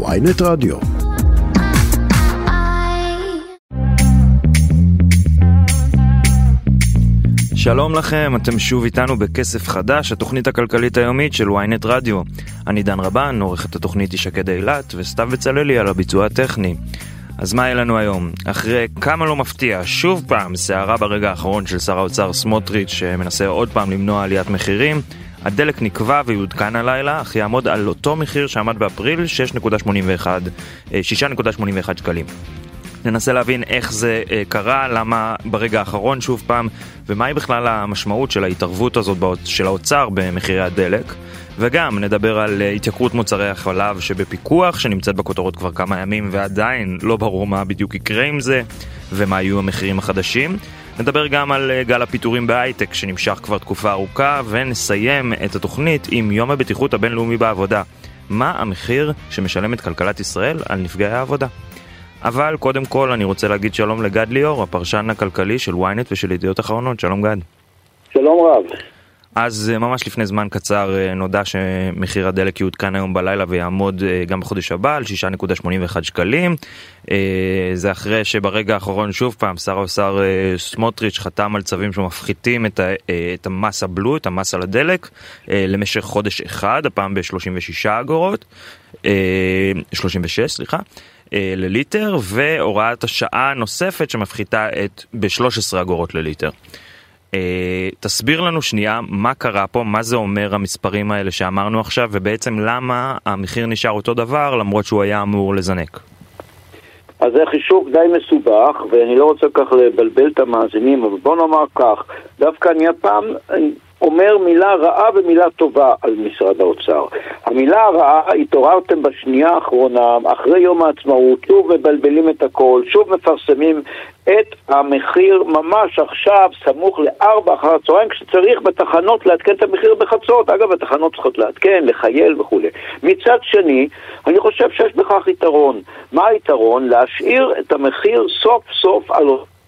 ויינט רדיו. שלום לכם, אתם שוב איתנו בכסף חדש, התוכנית הכלכלית היומית של ynet רדיו. אני דן רבן, עורכת התוכנית היא שקד אילת, וסתיו בצללי על הביצוע הטכני. אז מה יהיה לנו היום? אחרי כמה לא מפתיע, שוב פעם סערה ברגע האחרון של שר האוצר סמוטריץ' שמנסה עוד פעם למנוע עליית מחירים, הדלק נקבע ויעודכן הלילה, אך יעמוד על אותו מחיר שעמד באפריל, 6.81 אה, שקלים. ננסה להבין איך זה אה, קרה, למה ברגע האחרון שוב פעם, ומהי בכלל המשמעות של ההתערבות הזאת של האוצר במחירי הדלק. וגם נדבר על אה, התייקרות מוצרי החלב שבפיקוח, שנמצאת בכותרות כבר כמה ימים ועדיין לא ברור מה בדיוק יקרה עם זה, ומה יהיו המחירים החדשים. נדבר גם על אה, גל הפיטורים בהייטק שנמשך כבר תקופה ארוכה, ונסיים את התוכנית עם יום הבטיחות הבינלאומי בעבודה. מה המחיר שמשלמת כלכלת ישראל על נפגעי העבודה? אבל קודם כל אני רוצה להגיד שלום לגד ליאור, הפרשן הכלכלי של ynet ושל ידיעות אחרונות. שלום גד. שלום רב. אז אה, ממש לפני זמן קצר אה, נודע שמחיר הדלק יעודכן היום בלילה ויעמוד אה, גם בחודש הבא על 6.81 שקלים. זה אחרי שברגע האחרון שוב פעם שר האוצר סמוטריץ' חתם על צווים שמפחיתים את המס הבלו, את המס על הדלק, למשך חודש אחד, הפעם ב-36 אגורות, 36 סליחה. לליטר והוראת השעה נוספת שמפחיתה את ב-13 אגורות לליטר. אה, תסביר לנו שנייה מה קרה פה, מה זה אומר המספרים האלה שאמרנו עכשיו, ובעצם למה המחיר נשאר אותו דבר למרות שהוא היה אמור לזנק. אז זה חישוב די מסובך, ואני לא רוצה כך לבלבל את המאזינים, אבל בוא נאמר כך, דווקא אני הפעם אומר מילה רעה ומילה טובה על משרד האוצר. המילה הרעה, התעוררתם בשנייה האחרונה, אחרי יום העצמאות, שוב מבלבלים את הכל, שוב מפרסמים את המחיר ממש עכשיו, סמוך לארבע אחר הצהריים, כשצריך בתחנות לעדכן את המחיר בחצות. אגב, התחנות צריכות לעדכן, לחייל וכולי. מצד שני, אני חושב שיש בכך יתרון. מה היתרון? להשאיר את המחיר סוף סוף על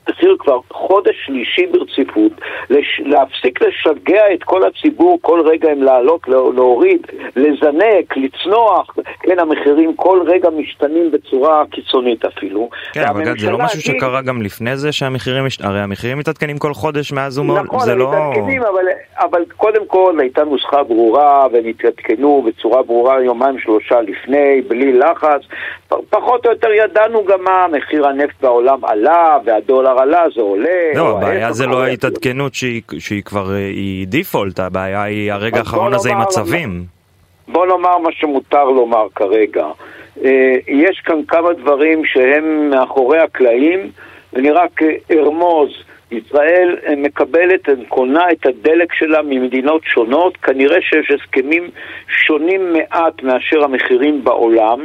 מחיר כבר חודש שלישי ברציפות, לש... להפסיק לשגע את כל הציבור כל רגע עם לעלות, לא, להוריד, לזנק, לצנוח, כן, המחירים כל רגע משתנים בצורה קיצונית אפילו. כן, אבל גד, זה לא משהו היא... שקרה גם לפני זה שהמחירים, מש... הרי המחירים מתעדכנים כל חודש מאז ומעול, נכון, זה לא... נכון, מתעדכנים, אבל, אבל קודם כל הייתה נוסחה ברורה והם התעדכנו בצורה ברורה יומיים שלושה לפני, בלי לחץ. פחות או יותר ידענו גם מה מחיר הנפט בעולם עלה והדולר הדולר עלה, זה עולה. לא, הבעיה זה לא ההתעדכנות שהיא, שהיא כבר, אה, היא דיפולט, הבעיה היא הרגע האחרון הזה עם הצווים. בוא נאמר מה שמותר לומר כרגע. אה, יש כאן כמה דברים שהם מאחורי הקלעים, ואני רק ארמוז. ישראל אה, מקבלת, קונה את הדלק שלה ממדינות שונות, כנראה שיש הסכמים שונים מעט מאשר המחירים בעולם.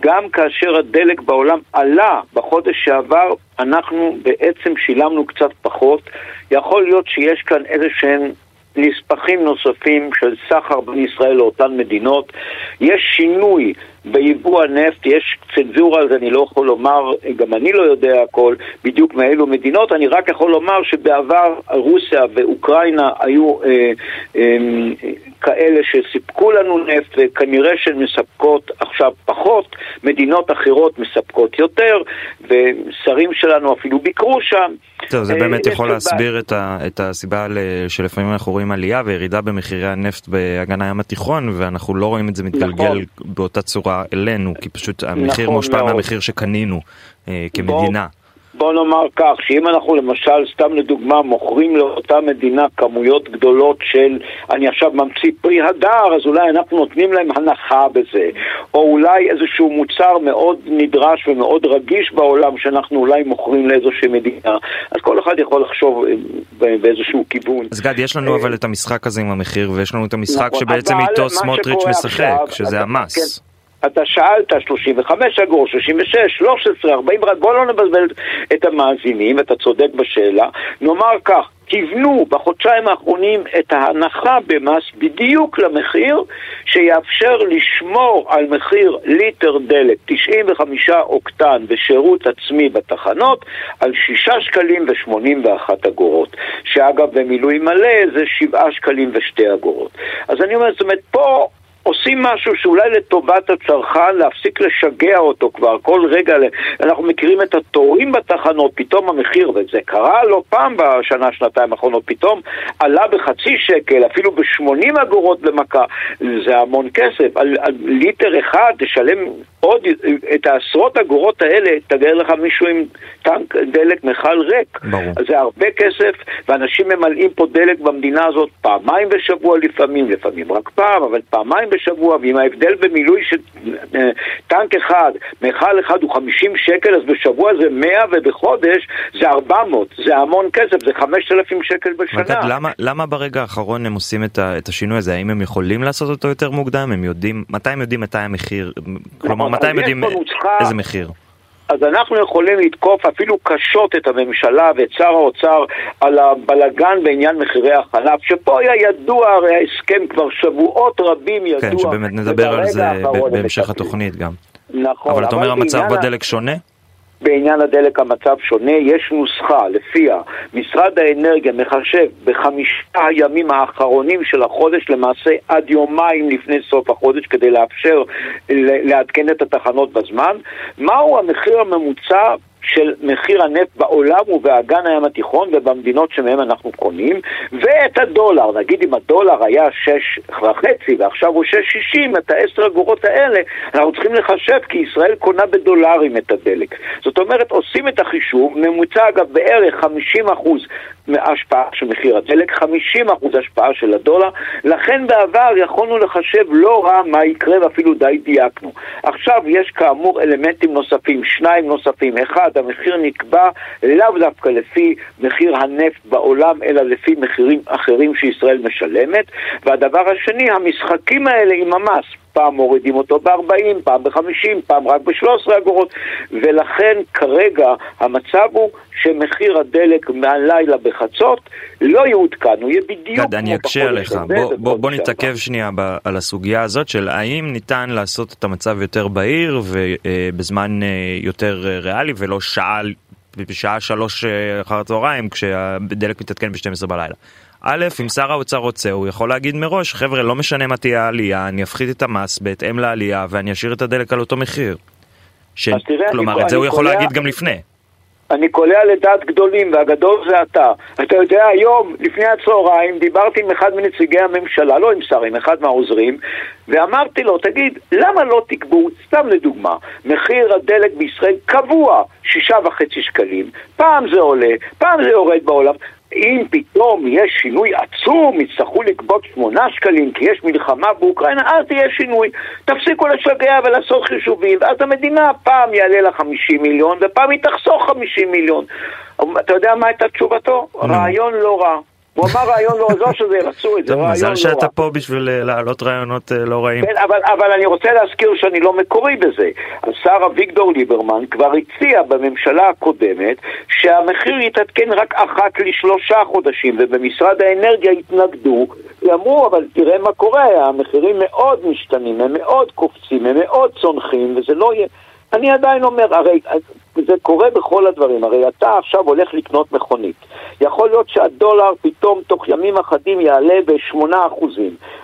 גם כאשר הדלק בעולם עלה בחודש שעבר, אנחנו בעצם שילמנו קצת פחות. יכול להיות שיש כאן איזה שהם נספחים נוספים של סחר בין ישראל לאותן מדינות. יש שינוי ביבוא הנפט, יש צנזורה זה, אני לא יכול לומר, גם אני לא יודע הכל בדיוק מאילו מדינות, אני רק יכול לומר שבעבר רוסיה ואוקראינה היו אה, אה, כאלה שסיפקו לנו נפט וכנראה שהן מספקות עכשיו פחות, מדינות אחרות מספקות יותר, ושרים שלנו אפילו ביקרו שם. טוב, זה באמת אה, יכול להסביר את, ה, את הסיבה שלפעמים אנחנו רואים עלייה וירידה במחירי הנפט באגן הים התיכון, ואנחנו לא רואים את זה מתגלגל נכון. באותה צורה אלינו, כי פשוט המחיר נכון מושפע מהמחיר שקנינו אה, כמדינה. בוא. בוא נאמר כך, שאם אנחנו למשל, סתם לדוגמה, מוכרים לאותה מדינה כמויות גדולות של, אני עכשיו ממציא פרי הדר, אז אולי אנחנו נותנים להם הנחה בזה, או אולי איזשהו מוצר מאוד נדרש ומאוד רגיש בעולם שאנחנו אולי מוכרים לאיזושהי מדינה, אז כל אחד יכול לחשוב אה, באיזשהו כיוון. אז גד, יש לנו אבל את המשחק הזה עם המחיר, ויש לנו את המשחק נכון, שבעצם איתו סמוטריץ' משחק, שזה המס. אתה שאלת 35 אגור, 36, 13, 40, בוא לא נבזבז את המאזינים, אתה צודק בשאלה. נאמר כך, תבנו בחודשיים האחרונים את ההנחה במס בדיוק למחיר שיאפשר לשמור על מחיר ליטר דלק 95 אוקטן ושירות עצמי בתחנות על 6 שקלים ו-81 אגורות שאגב במילוי מלא זה 7 שקלים ו-2 אגורות אז אני אומר, זאת אומרת, פה עושים משהו שאולי לטובת הצרכן, להפסיק לשגע אותו כבר כל רגע, אנחנו מכירים את התורים בתחנות, פתאום המחיר, וזה קרה לא פעם בשנה, שנתיים האחרונות, פתאום עלה בחצי שקל, אפילו ב-80 אגורות במכה, זה המון כסף, על, על ליטר אחד תשלם עוד את העשרות אגורות האלה, תגר לך מישהו עם טנק דלק מכל ריק. ברור. זה הרבה כסף, ואנשים ממלאים פה דלק במדינה הזאת פעמיים בשבוע לפעמים, לפעמים רק פעם, אבל פעמיים בשבוע, ועם ההבדל במילוי של אה, טנק אחד, מכל אחד הוא 50 שקל, אז בשבוע זה 100 ובחודש זה 400, זה המון כסף, זה 5,000 שקל בשנה. רגע, למה, למה ברגע האחרון הם עושים את, ה, את השינוי הזה? האם הם יכולים לעשות אותו יותר מוקדם? הם יודעים, מתי הם יודעים מתי המחיר? כלומר, מתי הם יודעים איזה מחיר? אז אנחנו יכולים לתקוף אפילו קשות את הממשלה ואת שר האוצר על הבלגן בעניין מחירי החלב, שפה היה ידוע, הרי ההסכם כבר שבועות רבים ידוע. כן, שבאמת נדבר על זה בהמשך התוכנית גם. נכון. אבל אתה אומר המצב בדלק שונה? בעניין הדלק המצב שונה, יש נוסחה לפיה משרד האנרגיה מחשב בחמישה הימים האחרונים של החודש, למעשה עד יומיים לפני סוף החודש, כדי לאפשר לעדכן את התחנות בזמן, מהו המחיר הממוצע של מחיר הנפט בעולם ובאגן הים התיכון ובמדינות שמהם אנחנו קונים, ואת הדולר, נגיד אם הדולר היה שש וחצי ועכשיו הוא שש שישים, את העשר אגורות האלה אנחנו צריכים לחשב כי ישראל קונה בדולרים את הדלק. זאת אומרת, עושים את החישוב, ממוצע אגב בערך 50% מהשפעה של מחיר הדלק, 50% השפעה של הדולר, לכן בעבר יכולנו לחשב לא רע מה יקרה ואפילו די דייקנו. עכשיו יש כאמור אלמנטים נוספים, שניים נוספים, אחד, המחיר נקבע לאו דווקא לפי מחיר הנפט בעולם, אלא לפי מחירים אחרים שישראל משלמת, והדבר השני, המשחקים האלה עם המס. פעם מורידים אותו ב-40, פעם ב-50, פעם רק ב-13 אגורות, ולכן כרגע המצב הוא שמחיר הדלק מהלילה בחצות לא יעודכן, הוא יהיה בדיוק גד, אני אקשה עליך, בוא, בוא, בוא נתעכב שנייה ב, על הסוגיה הזאת של האם ניתן לעשות את המצב יותר בהיר ובזמן אה, יותר אה, ריאלי ולא שעה, בשעה שלוש אה, אחר הצהריים כשהדלק מתעדכן ב-12 בלילה. א', אם שר האוצר רוצה, הוא יכול להגיד מראש, חבר'ה, לא משנה מה תהיה העלייה, אני אפחית את המס בהתאם לעלייה ואני אשאיר את הדלק על אותו מחיר. ש... תראה, כלומר, אני, את זה הוא יכול להגיד גם לפני. אני קולע לדעת גדולים, והגדול זה אתה. אתה יודע, היום, לפני הצהריים, דיברתי עם אחד מנציגי הממשלה, לא עם שר, עם אחד מהעוזרים, ואמרתי לו, תגיד, למה לא תקבעו, סתם לדוגמה, מחיר הדלק בישראל קבוע, שישה וחצי שקלים, פעם זה עולה, פעם זה יורד בעולם, אם פתאום יש שינוי עצום, יצטרכו לגבות שמונה שקלים כי יש מלחמה באוקראינה, אז יהיה שינוי. תפסיקו לשגע ולעשות חישובים, ואז המדינה פעם יעלה לה 50 מיליון ופעם היא תחסוך 50 מיליון. אתה יודע מה הייתה תשובתו? רעיון לא רע. הוא אמר רעיון לא עזור שזה ירצו את זה, רעיון לא רע. מזל שאתה פה בשביל אה, להעלות רעיונות אה, לא רעים. כן, אבל, אבל אני רוצה להזכיר שאני לא מקורי בזה. השר אביגדור ליברמן כבר הציע בממשלה הקודמת שהמחיר יתעדכן רק אחת לשלושה חודשים, ובמשרד האנרגיה התנגדו, ואמרו, אבל תראה מה קורה, המחירים מאוד משתנים, הם מאוד קופצים, הם מאוד צונחים, וזה לא יהיה... אני עדיין אומר, הרי זה קורה בכל הדברים, הרי אתה עכשיו הולך לקנות מכונית. יכול להיות שהדולר פתאום תוך ימים אחדים יעלה ב-8%,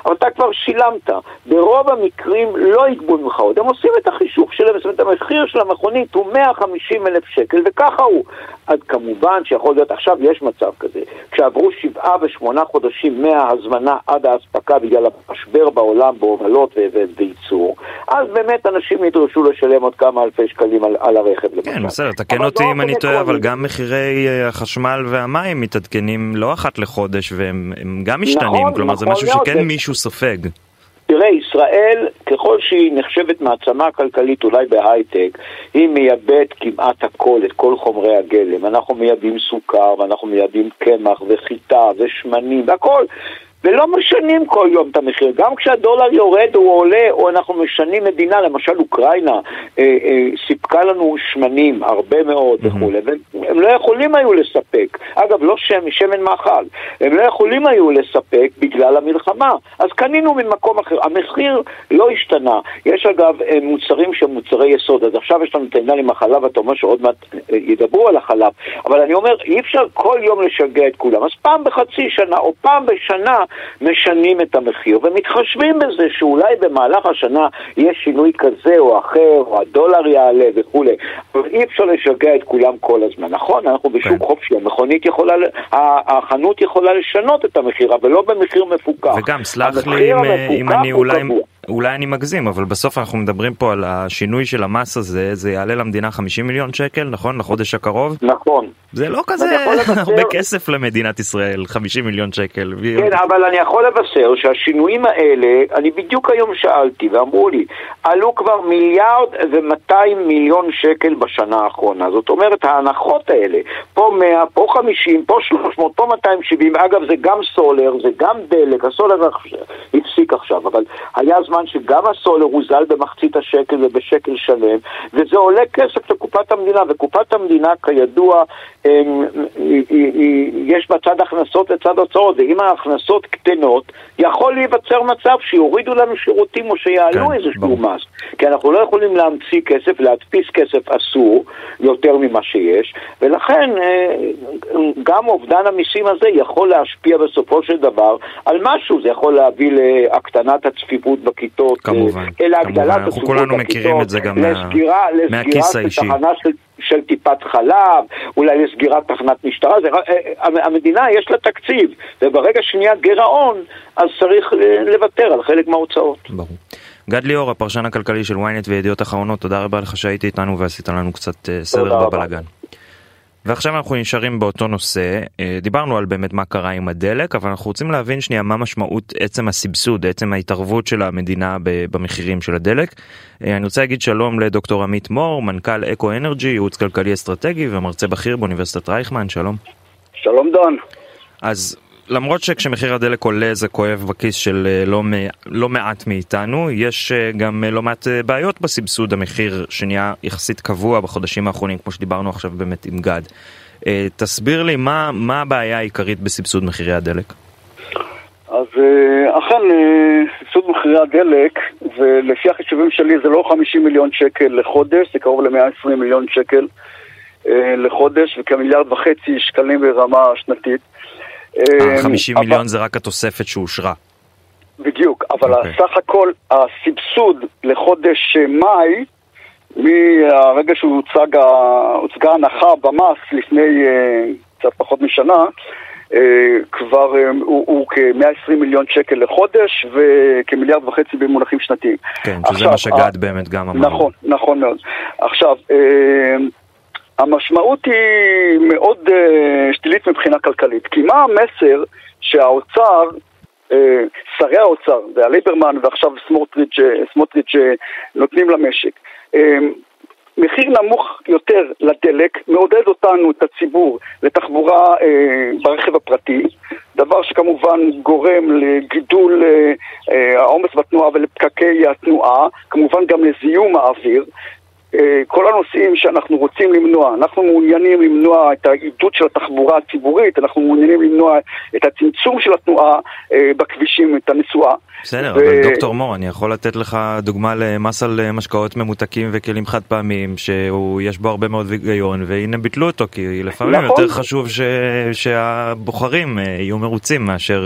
אבל אתה כבר שילמת. ברוב המקרים לא יגבו ממך עוד. הם עושים את החישוב שלהם, זאת אומרת, המחיר של המכונית הוא 150 אלף שקל, וככה הוא. אז כמובן שיכול להיות, עכשיו יש מצב כזה, כשעברו שבעה ושמונה חודשים מההזמנה עד האספקה בגלל המשבר בעולם בהובלות וייצור, אז באמת אנשים ידרשו לשלם עוד כמה אלפי שקלים על, על הרכב למשל. כן, בסדר, תקן אותי אם אני טועה, אבל גם מחירי אה, החשמל והמים מתעדכנים לא אחת לחודש והם גם משתנים, נכון, כלומר זה נכון משהו שכן מישהו סופג. תראה, ישראל, ככל שהיא נחשבת מעצמה כלכלית אולי בהייטק, היא מייבאת כמעט הכל, את כל חומרי הגלם. אנחנו מייבאים סוכר, ואנחנו מייבאים קמח, וחיטה, ושמנים, והכל. ולא משנים כל יום את המחיר. גם כשהדולר יורד או עולה, או אנחנו משנים מדינה, למשל אוקראינה אה, אה, סיפקה לנו שמנים, הרבה מאוד mm-hmm. וכולי, והם לא יכולים היו לספק. אגב, לא שמן, שמן מאכל. הם לא יכולים היו לספק בגלל המלחמה. אז קנינו ממקום אחר. המחיר לא השתנה. יש אגב אה, מוצרים שהם מוצרי יסוד. אז עכשיו יש לנו את העניין עם החלב, אתה אומר שעוד מעט אה, ידברו על החלב. אבל אני אומר, אי אפשר כל יום לשגע את כולם. אז פעם בחצי שנה, או פעם בשנה, משנים את המחיר ומתחשבים בזה שאולי במהלך השנה יש שינוי כזה או אחר, או הדולר יעלה וכולי. אבל אי אפשר לשגע את כולם כל הזמן. נכון, אנחנו בשוק כן. חופשי, המכונית יכולה, החנות יכולה לשנות את המחיר, אבל לא במחיר מפוקח. וגם, סלח לי אם, אם אני אולי... אולי אני מגזים, אבל בסוף אנחנו מדברים פה על השינוי של המס הזה, זה יעלה למדינה 50 מיליון שקל, נכון? לחודש הקרוב? נכון. זה לא כזה הרבה כסף למדינת ישראל, 50 מיליון שקל. כן, אבל אני יכול לבשר שהשינויים האלה, אני בדיוק היום שאלתי ואמרו לי, עלו כבר מיליארד ו-200 מיליון שקל בשנה האחרונה. זאת אומרת, ההנחות האלה, פה 100, פה 50, פה 300, פה 270, אגב זה גם סולר, זה גם דלק, הסולר הפסיק עכשיו, אבל היה זמן שגם הסולר הוזל במחצית השקל ובשקל שלם, וזה עולה כסף לקופת המדינה, וקופת המדינה כידוע יש בצד הכנסות לצד הוצאות, ואם ההכנסות קטנות, יכול להיווצר מצב שיורידו לנו שירותים או שיעלו כן, איזשהו מס. כי אנחנו לא יכולים להמציא כסף, להדפיס כסף אסור יותר ממה שיש, ולכן אה, גם אובדן המיסים הזה יכול להשפיע בסופו של דבר על משהו, זה יכול להביא להקטנת הצפיפות בכיתות, כמובן, אה, להגדלת הצפיפות בכיתות, אנחנו כולנו מכירים את זה גם לסגירה, מהכיס האישי. של של טיפת חלב, אולי לסגירת תחנת משטרה, זה, אה, המדינה יש לה תקציב, וברגע שנהיה גירעון, אז צריך לוותר על חלק מההוצאות. ברור. גד ליאור, הפרשן הכלכלי של ynet וידיעות אחרונות, תודה רבה לך שהיית איתנו ועשית לנו קצת אה, סדר בבלאגן. ועכשיו אנחנו נשארים באותו נושא, אה, דיברנו על באמת מה קרה עם הדלק, אבל אנחנו רוצים להבין שנייה מה משמעות עצם הסבסוד, עצם ההתערבות של המדינה במחירים של הדלק. אה, אני רוצה להגיד שלום לדוקטור עמית מור, מנכ"ל אקו אנרג'י, ייעוץ כלכלי אסטרטגי ומרצה בכיר באוניברסיטת רייכמן, שלום. שלום דון. אז למרות שכשמחיר הדלק עולה זה כואב בכיס של אה, לא, לא מעט מאיתנו, יש אה, גם אה, לא מעט בעיות בסבסוד המחיר שנהיה יחסית קבוע בחודשים האחרונים, כמו שדיברנו עכשיו באמת עם גד. תסביר לי מה, מה הבעיה העיקרית בסבסוד מחירי הדלק. אז אכן, סבסוד מחירי הדלק, ולפי החישובים שלי זה לא 50 מיליון שקל לחודש, זה קרוב ל-120 מיליון שקל לחודש, וכמיליארד וחצי שקלים ברמה שנתית. ה-50 אה, מיליון זה רק התוספת שאושרה. בדיוק, אבל okay. אוקיי. סך הכל הסבסוד לחודש אה, מאי, מהרגע שהוצגה הנחה במס לפני אה, קצת פחות משנה, כבר הוא, הוא כ-120 מיליון שקל לחודש וכמיליארד וחצי במונחים שנתיים. כן, שזה עכשיו, מה שגד באמת גם אמר. נכון, נכון מאוד. עכשיו, המשמעות היא מאוד uh, שלילית מבחינה כלכלית, כי מה המסר שהאוצר, uh, שרי האוצר, זה הליברמן ועכשיו סמוטריץ', אה, סמוטריץ' נותנים למשק, uh, מחיר נמוך יותר לדלק מעודד אותנו, את הציבור, לתחבורה אה, ברכב הפרטי, דבר שכמובן גורם לגידול העומס אה, בתנועה ולפקקי התנועה, כמובן גם לזיהום האוויר, אה, כל הנושאים שאנחנו רוצים למנוע, אנחנו מעוניינים למנוע את העידוד של התחבורה הציבורית, אנחנו מעוניינים למנוע את הצמצום של התנועה אה, בכבישים, את הנסועה. בסדר, ו... אבל דוקטור מור, אני יכול לתת לך דוגמה למס על אה, משקאות ממותקים וכלים חד פעמיים, שיש בו הרבה מאוד היגיון, והנה ביטלו אותו, כי לפעמים נכון. יותר חשוב ש... שהבוחרים יהיו מרוצים מאשר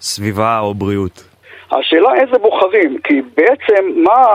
סביבה או בריאות. השאלה איזה בוחרים, כי בעצם מה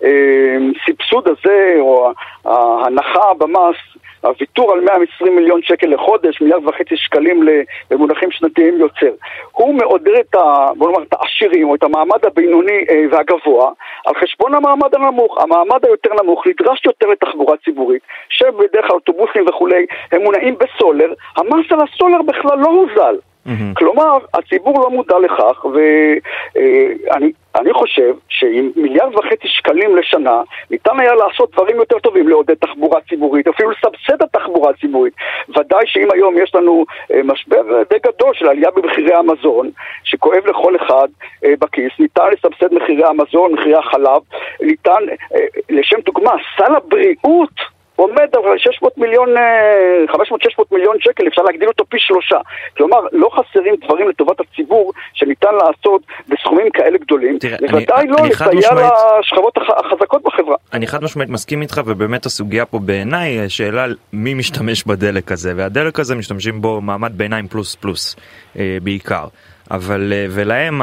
הסבסוד הזה או ההנחה במס הוויתור על 120 מיליון שקל לחודש, מיליארד וחצי שקלים במונחים שנתיים יוצר. הוא מעודד את, ה, בוא נאמר, את העשירים או את המעמד הבינוני אה, והגבוה על חשבון המעמד הנמוך. המעמד היותר נמוך נדרש יותר לתחבורה ציבורית, שבדרך כלל אוטובוסים וכולי הם מונעים בסולר, המס על הסולר בכלל לא הוזל. Mm-hmm. כלומר, הציבור לא מודע לכך, ואני אני חושב שעם מיליארד וחצי שקלים לשנה, ניתן היה לעשות דברים יותר טובים, לעודד תחבורה ציבורית, אפילו לסבסד את התחבורה הציבורית. ודאי שאם היום יש לנו אה, משבר די גדול של עלייה במחירי המזון, שכואב לכל אחד אה, בכיס, ניתן לסבסד מחירי המזון, מחירי החלב, ניתן, אה, לשם דוגמה, סל הבריאות עומד על 600 מיליון, 500-600 אה, מיליון שקל, אפשר להגדיל אותו פי שלושה. כלומר, לא חסרים דברים לטובת הציבור שניתן לעשות בסכומים כאלה גדולים. תראה, בוודאי לא לסייע. לשכבות החזקות בחברה. אני חד משמעית מסכים איתך, ובאמת הסוגיה פה בעיניי, שאלה מי משתמש בדלק הזה, והדלק הזה משתמשים בו מעמד ביניים פלוס פלוס אה, בעיקר. אבל ולהם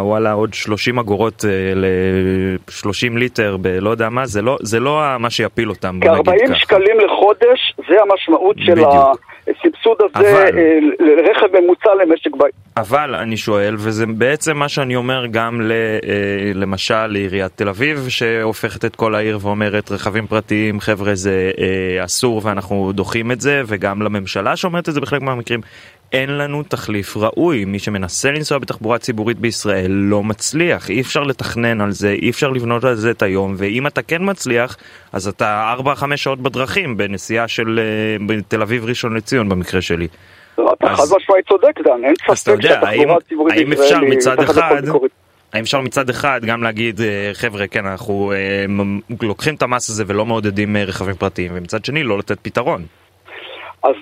וואלה עוד 30 אגורות ל-30 ליטר בלא יודע מה זה לא זה לא מה שיפיל אותם. כ-40 שקלים לחודש זה המשמעות של הסבסוד הזה אבל... לרכב ממוצע למשק בית. אבל אני שואל וזה בעצם מה שאני אומר גם ל, למשל לעיריית תל אביב שהופכת את כל העיר ואומרת רכבים פרטיים חבר'ה זה אסור ואנחנו דוחים את זה וגם לממשלה שאומרת את זה בחלק מהמקרים אין לנו תחליף ראוי. מי שמנסה לנסוע בתחבורה ציבורית בישראל לא מצליח. אי אפשר לתכנן על זה, אי אפשר לבנות על זה את היום, ואם אתה כן מצליח, אז אתה 4-5 שעות בדרכים בנסיעה של תל אביב ראשון לציון במקרה שלי. לא, אתה חד משמעית צודק דן, אין ספק שהתחבורה הציבורית בישראל היא תחת הכל ביקורת. האם אפשר מצד אחד גם להגיד חבר'ה כן אנחנו לוקחים את המס הזה ולא מעודדים רכבים פרטיים ומצד שני לא לתת פתרון. אז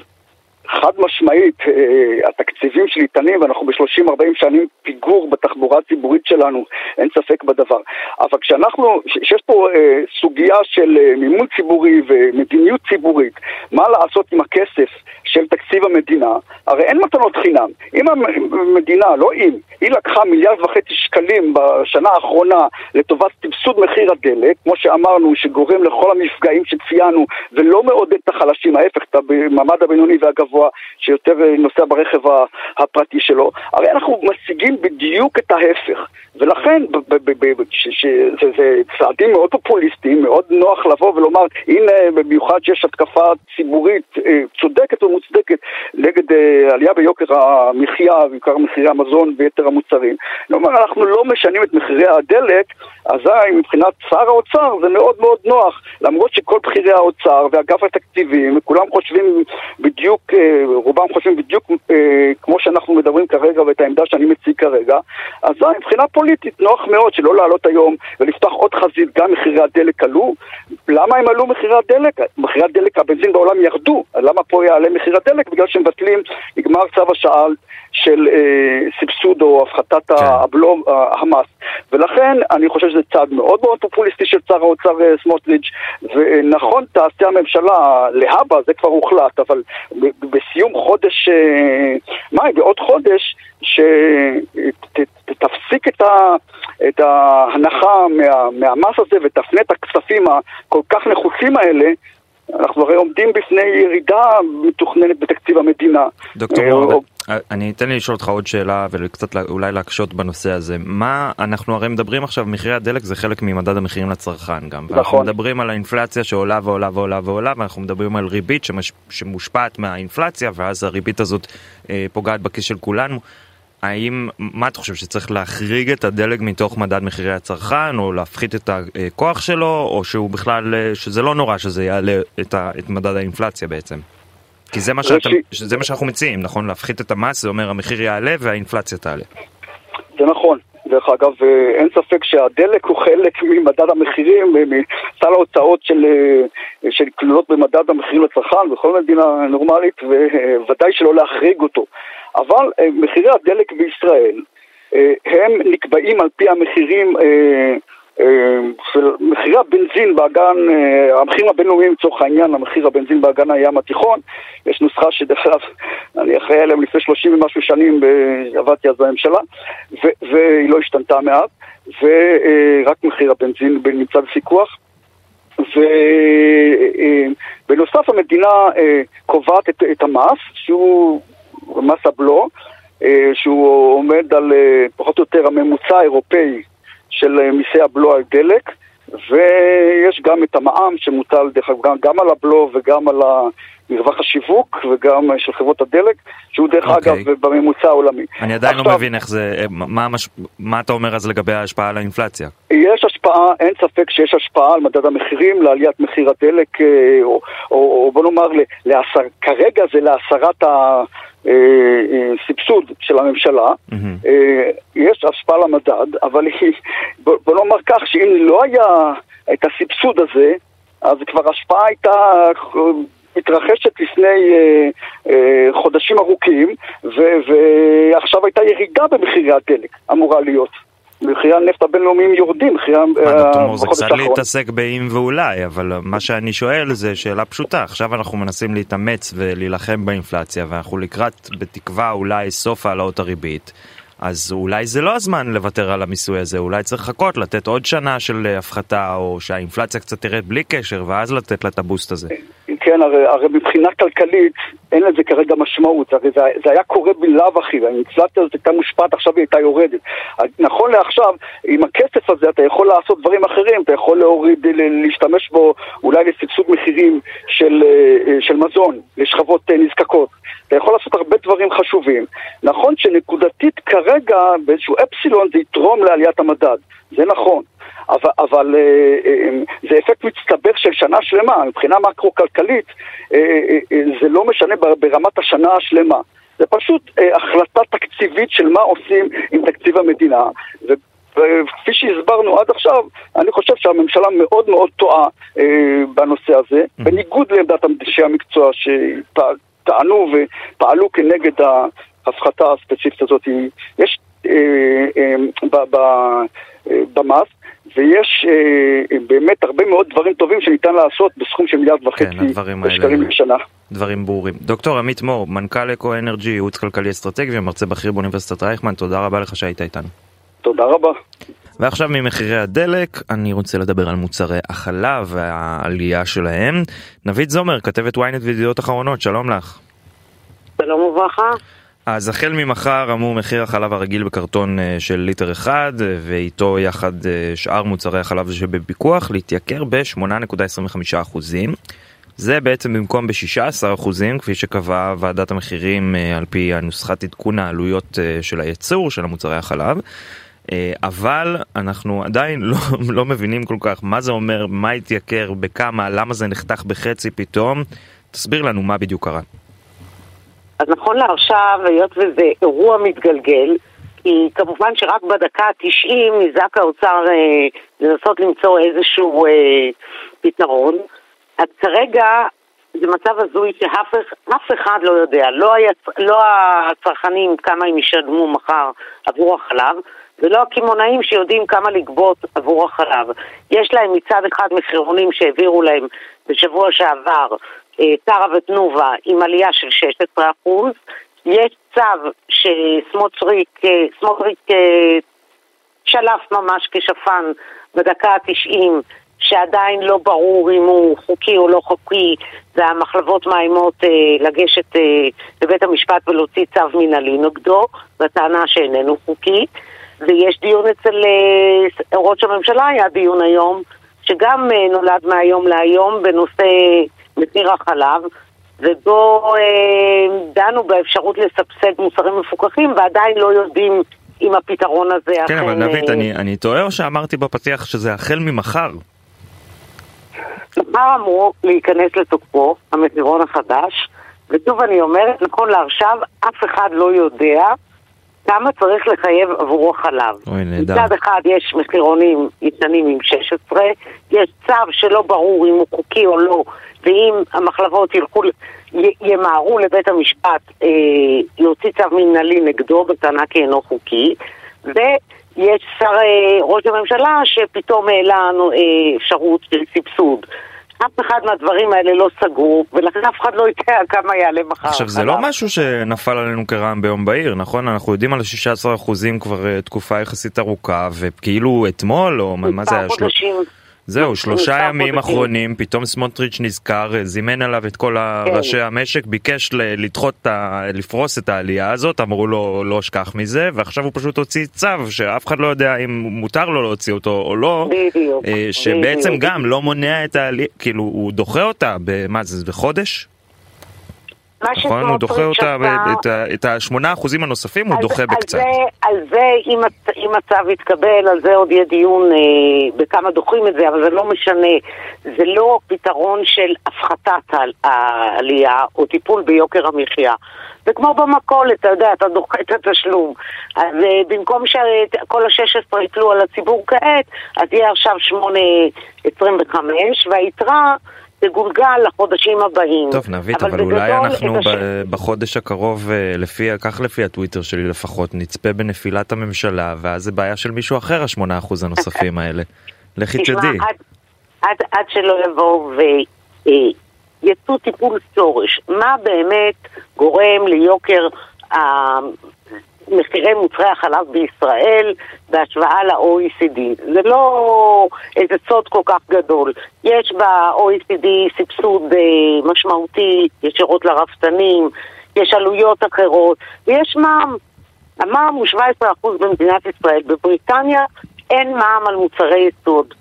חד משמעית, אה, התקציבים שניתנים, ואנחנו ב-30-40 שנים פיגור בתחבורה הציבורית שלנו, אין ספק בדבר. אבל כשאנחנו, שיש פה אה, סוגיה של אה, מימון ציבורי ומדיניות ציבורית, מה לעשות עם הכסף של תקציב המדינה, הרי אין מתנות חינם. אם המדינה, לא אם, היא לקחה מיליארד וחצי שקלים בשנה האחרונה לטובת סבסוד מחיר הדלק, כמו שאמרנו, שגורם לכל המפגעים שציינו, ולא מעודד את החלשים, ההפך, את המעמד הבינוני והגבוה, שיותר נוסע ברכב הפרטי שלו, הרי אנחנו משיגים בדיוק את ההפך. ולכן זה צעדים מאוד פופוליסטיים, מאוד נוח לבוא ולומר, הנה במיוחד שיש התקפה ציבורית אה, צודקת ומוצדקת נגד אה, עלייה ביוקר המחיה, בעיקר מחירי המזון ויתר המוצרים. כלומר, אנחנו לא משנים את מחירי הדלק, אזי מבחינת שר האוצר זה מאוד מאוד נוח, למרות שכל בכירי האוצר ואגף התקציבים, כולם חושבים בדיוק, אה, רובם חושבים בדיוק כמו שאנחנו מדברים כרגע ואת העמדה שאני מציג כרגע, אזי מבחינה פוליטית נוח מאוד שלא לעלות היום ולפתוח עוד חזית, גם מחירי הדלק עלו. למה הם עלו מחירי הדלק? מחירי הדלק, הבנזין בעולם ירדו, למה פה יעלה מחיר הדלק? בגלל שמבטלים, נגמר צו השעה של אה, סבסוד או הפחתת כן. הבלו, המס. ולכן אני חושב שזה צעד מאוד מאוד פופוליסטי של שר האוצר אה, סמוטריץ', ונכון תעשה הממשלה להבא, זה כבר הוחלט, אבל בסיום חודש אה, מאי, בעוד חודש, שתפסיק את, ה, את ההנחה מה, מהמס הזה ותפנה את הכספים הכל כך נחוצים האלה אנחנו הרי עומדים בפני ירידה מתוכננת בתקציב המדינה. דוקטור מורד, אה, אני אתן לי לשאול אותך עוד שאלה וקצת אולי להקשות בנושא הזה. מה, אנחנו הרי מדברים עכשיו, מחירי הדלק זה חלק ממדד המחירים לצרכן גם. נכון. ואנחנו מדברים על האינפלציה שעולה ועולה ועולה ועולה, ואנחנו מדברים על ריבית שמש, שמושפעת מהאינפלציה, ואז הריבית הזאת אה, פוגעת בכיס של כולנו. האם, מה אתה חושב, שצריך להחריג את הדלק מתוך מדד מחירי הצרכן, או להפחית את הכוח שלו, או שהוא בכלל, שזה לא נורא שזה יעלה את, ה, את מדד האינפלציה בעצם? כי זה מה, שאתה, זה מה שאנחנו מציעים, נכון? להפחית את המס, זה אומר המחיר יעלה והאינפלציה תעלה. זה נכון. דרך אגב, אין ספק שהדלק הוא חלק ממדד המחירים, מסל ההוצאות של, של כלולות במדד המחירים לצרכן בכל מדינה נורמלית, וודאי שלא להחריג אותו. אבל אה, מחירי הדלק בישראל אה, הם נקבעים על פי המחירים אה, של מחירי הבנזין באגן, המחירים הבינלאומיים לצורך העניין, המחיר הבנזין באגן הים התיכון, יש נוסחה שדרך אגב אני אחראי עליהם לפני 30 ומשהו שנים, עבדתי אז בממשלה, והיא לא השתנתה מעט, ורק מחיר הבנזין נמצא בפיקוח. ובנוסף המדינה קובעת את, את המס, שהוא מס הבלו, אה, שהוא עומד על אה, פחות או יותר הממוצע האירופאי של אה, מיסי הבלו על דלק, ויש גם את המע"מ שמוטל דרך אגב גם, גם על הבלו וגם על מרווח השיווק וגם של חברות הדלק, שהוא דרך okay. אוקיי. אגב בממוצע העולמי. אני עדיין לא עכשיו, לא מבין איך זה, מה, מה, מה אתה אומר אז לגבי ההשפעה על האינפלציה? יש השפעה, אין ספק שיש השפעה על מדד המחירים, לעליית מחיר הדלק, או, או, או בוא נאמר, לעשר, כרגע זה להסרת ה... אה, אה, סבסוד של הממשלה, mm-hmm. יש השפעה למדד, אבל בוא נאמר כך, שאם לא היה את הסבסוד הזה, אז כבר השפעה הייתה מתרחשת לפני אה, אה, חודשים ארוכים, ו- ועכשיו הייתה ירידה במחירי הדלק, אמורה להיות. מחירי הנפט הבינלאומיים יורדים, מחירי האחרון. זה קצת להתעסק באם ואולי, אבל מה שאני שואל זה שאלה פשוטה. עכשיו אנחנו מנסים להתאמץ ולהילחם באינפלציה, ואנחנו לקראת, בתקווה, אולי סוף העלאות הריבית. אז אולי זה לא הזמן לוותר על המיסוי הזה, אולי צריך לחכות, לתת עוד שנה של אה, הפחתה, או שהאינפלציה קצת תרד בלי קשר, ואז לתת לה את הבוסט הזה. כן, הרי, הרי מבחינה כלכלית אין לזה כרגע משמעות, הרי זה, זה היה קורה בלאו הכי, והאינפלציה הזאת הייתה מושפעת, עכשיו היא הייתה יורדת. נכון לעכשיו, עם הכסף הזה אתה יכול לעשות דברים אחרים, אתה יכול להוריד, להשתמש בו אולי לסבסוד מחירים של, אה, של מזון לשכבות אה, נזקקות. אתה יכול לעשות הרבה דברים חשובים. נכון שנקודתית כרגע באיזשהו אפסילון זה יתרום לעליית המדד, זה נכון. אבל, אבל אה, אה, זה אפקט מצטבר של שנה שלמה, מבחינה מקרו-כלכלית אה, זה לא משנה ברמת השנה השלמה. זה פשוט החלטה תקציבית של מה עושים עם תקציב המדינה. וכפי שהסברנו עד עכשיו, אני חושב שהממשלה מאוד מאוד טועה אה, בנושא הזה, mm-hmm. בניגוד לעמדת אנשי המקצוע שטענו ופעלו כנגד ההפחתה הספציפית הזאת. יש אה, אה, במס ויש אה, באמת הרבה מאוד דברים טובים שניתן לעשות בסכום של מיליארד וחצי כן, שקלים בשנה. דברים ברורים. דוקטור עמית מור, מנכ"ל אקו אנרג'י, ייעוץ כלכלי אסטרטגי ומרצה בכיר באוניברסיטת רייכמן, תודה רבה לך שהיית איתנו. תודה רבה. ועכשיו ממחירי הדלק, אני רוצה לדבר על מוצרי החלב והעלייה שלהם. נבית זומר, כתבת ynet וידיעות אחרונות, שלום לך. שלום וברכה. אז החל ממחר אמור מחיר החלב הרגיל בקרטון אה, של ליטר אחד אה, ואיתו יחד אה, שאר מוצרי החלב שבפיקוח להתייקר ב-8.25%. זה בעצם במקום ב-16% כפי שקבעה ועדת המחירים על פי הנוסחת עדכון העלויות של הייצור של המוצרי החלב. אבל אנחנו עדיין לא, לא מבינים כל כך מה זה אומר, מה התייקר, בכמה, למה זה נחתך בחצי פתאום. תסביר לנו מה בדיוק קרה. אז נכון לעכשיו, היות וזה אירוע מתגלגל, כי כמובן שרק בדקה ה-90 נזעק האוצר אה, לנסות למצוא איזשהו אה, פתרון. אז כרגע זה מצב הזוי שאף אחד לא יודע, לא, היצ... לא הצרכנים כמה הם ישלמו מחר עבור החלב, ולא הקמעונאים שיודעים כמה לגבות עבור החלב. יש להם מצד אחד מחירונים שהעבירו להם בשבוע שעבר שרה אה, ותנובה עם עלייה של 16%. יש צו שסמוטריק אה, אה, שלף ממש כשפן בדקה ה-90 שעדיין לא ברור אם הוא חוקי או לא חוקי, והמחלבות מאיימות אה, לגשת אה, לבית המשפט ולהוציא צו מנהלי נגדו, בטענה שאיננו חוקי. ויש דיון אצל אה, ראש הממשלה, היה דיון היום, שגם אה, נולד מהיום להיום בנושא מחיר החלב, ובו אה, דנו באפשרות לסבסד מוצרים מפוקחים, ועדיין לא יודעים אם הפתרון הזה כן, אכן... כן, אבל נבית, אה... אני, אני טועה או שאמרתי בפתיח שזה החל ממחר? מחר אמור להיכנס לתוקפו המחירון החדש, ושוב אני אומרת, נכון לעכשיו, אף אחד לא יודע כמה צריך לחייב עבורו החלב. אוי, נהדר. מצד אחד יש מחירונים ישנים עם 16, יש צו שלא ברור אם הוא חוקי או לא, ואם המחלבות ילכו, ימהרו לבית המשפט, אה, יוציא צו מנהלי נגדו בטענה כי אינו חוקי, ויש שר אה, ראש הממשלה שפתאום העלה אה, אפשרות של סבסוד. אף אחד מהדברים האלה לא סגור, ולכן אף אחד לא יודע כמה יעלה מחר. עכשיו זה לא משהו שנפל עלינו כרעם ביום בהיר, נכון? אנחנו יודעים על 16% כבר אה, תקופה יחסית ארוכה, וכאילו אתמול, או מה זה היה? חודשים. זהו, שלושה ימים אחרונים, פתאום סמוטריץ' נזכר, זימן עליו את כל כן. ראשי המשק, ביקש לדחות, לפרוס את העלייה הזאת, אמרו לו לא אשכח מזה, ועכשיו הוא פשוט הוציא צו שאף אחד לא יודע אם מותר לו להוציא אותו או לא, אה, שבעצם. גם לא מונע את העלייה, כאילו הוא דוחה אותה, במה זה, בחודש? נכון? הוא דוחה אותה, את השמונה אחוזים הנוספים הוא דוחה בקצת. על זה, אם הצו יתקבל, על זה עוד יהיה דיון אה, בכמה דוחים את זה, אבל זה לא משנה. זה לא פתרון של הפחתת העלייה או טיפול ביוקר המחיה. זה כמו במכולת, אתה יודע, אתה דוחה את התשלום. אז אה, במקום שכל ה-16 יתלו על הציבור כעת, אז יהיה עכשיו 8.25, והיתרה... תגולגל לחודשים הבאים. טוב, נבית, אבל, אבל אולי אנחנו הש... בחודש הקרוב, אה, לפי, כך לפי הטוויטר שלי לפחות, נצפה בנפילת הממשלה, ואז זה בעיה של מישהו אחר, השמונה אחוז הנוספים האלה. לכי תדעי. עד, עד, עד שלא יבואו ויצאו טיפול שורש, מה באמת גורם ליוקר מחירי מוצרי החלב בישראל בהשוואה ל-OECD. זה לא איזה סוד כל כך גדול. יש ב-OECD סבסוד אה, משמעותי ישירות לרפתנים, יש עלויות אחרות, ויש מע"מ. המע"מ הוא 17% במדינת ישראל. בבריטניה אין מע"מ על מוצרי יסוד.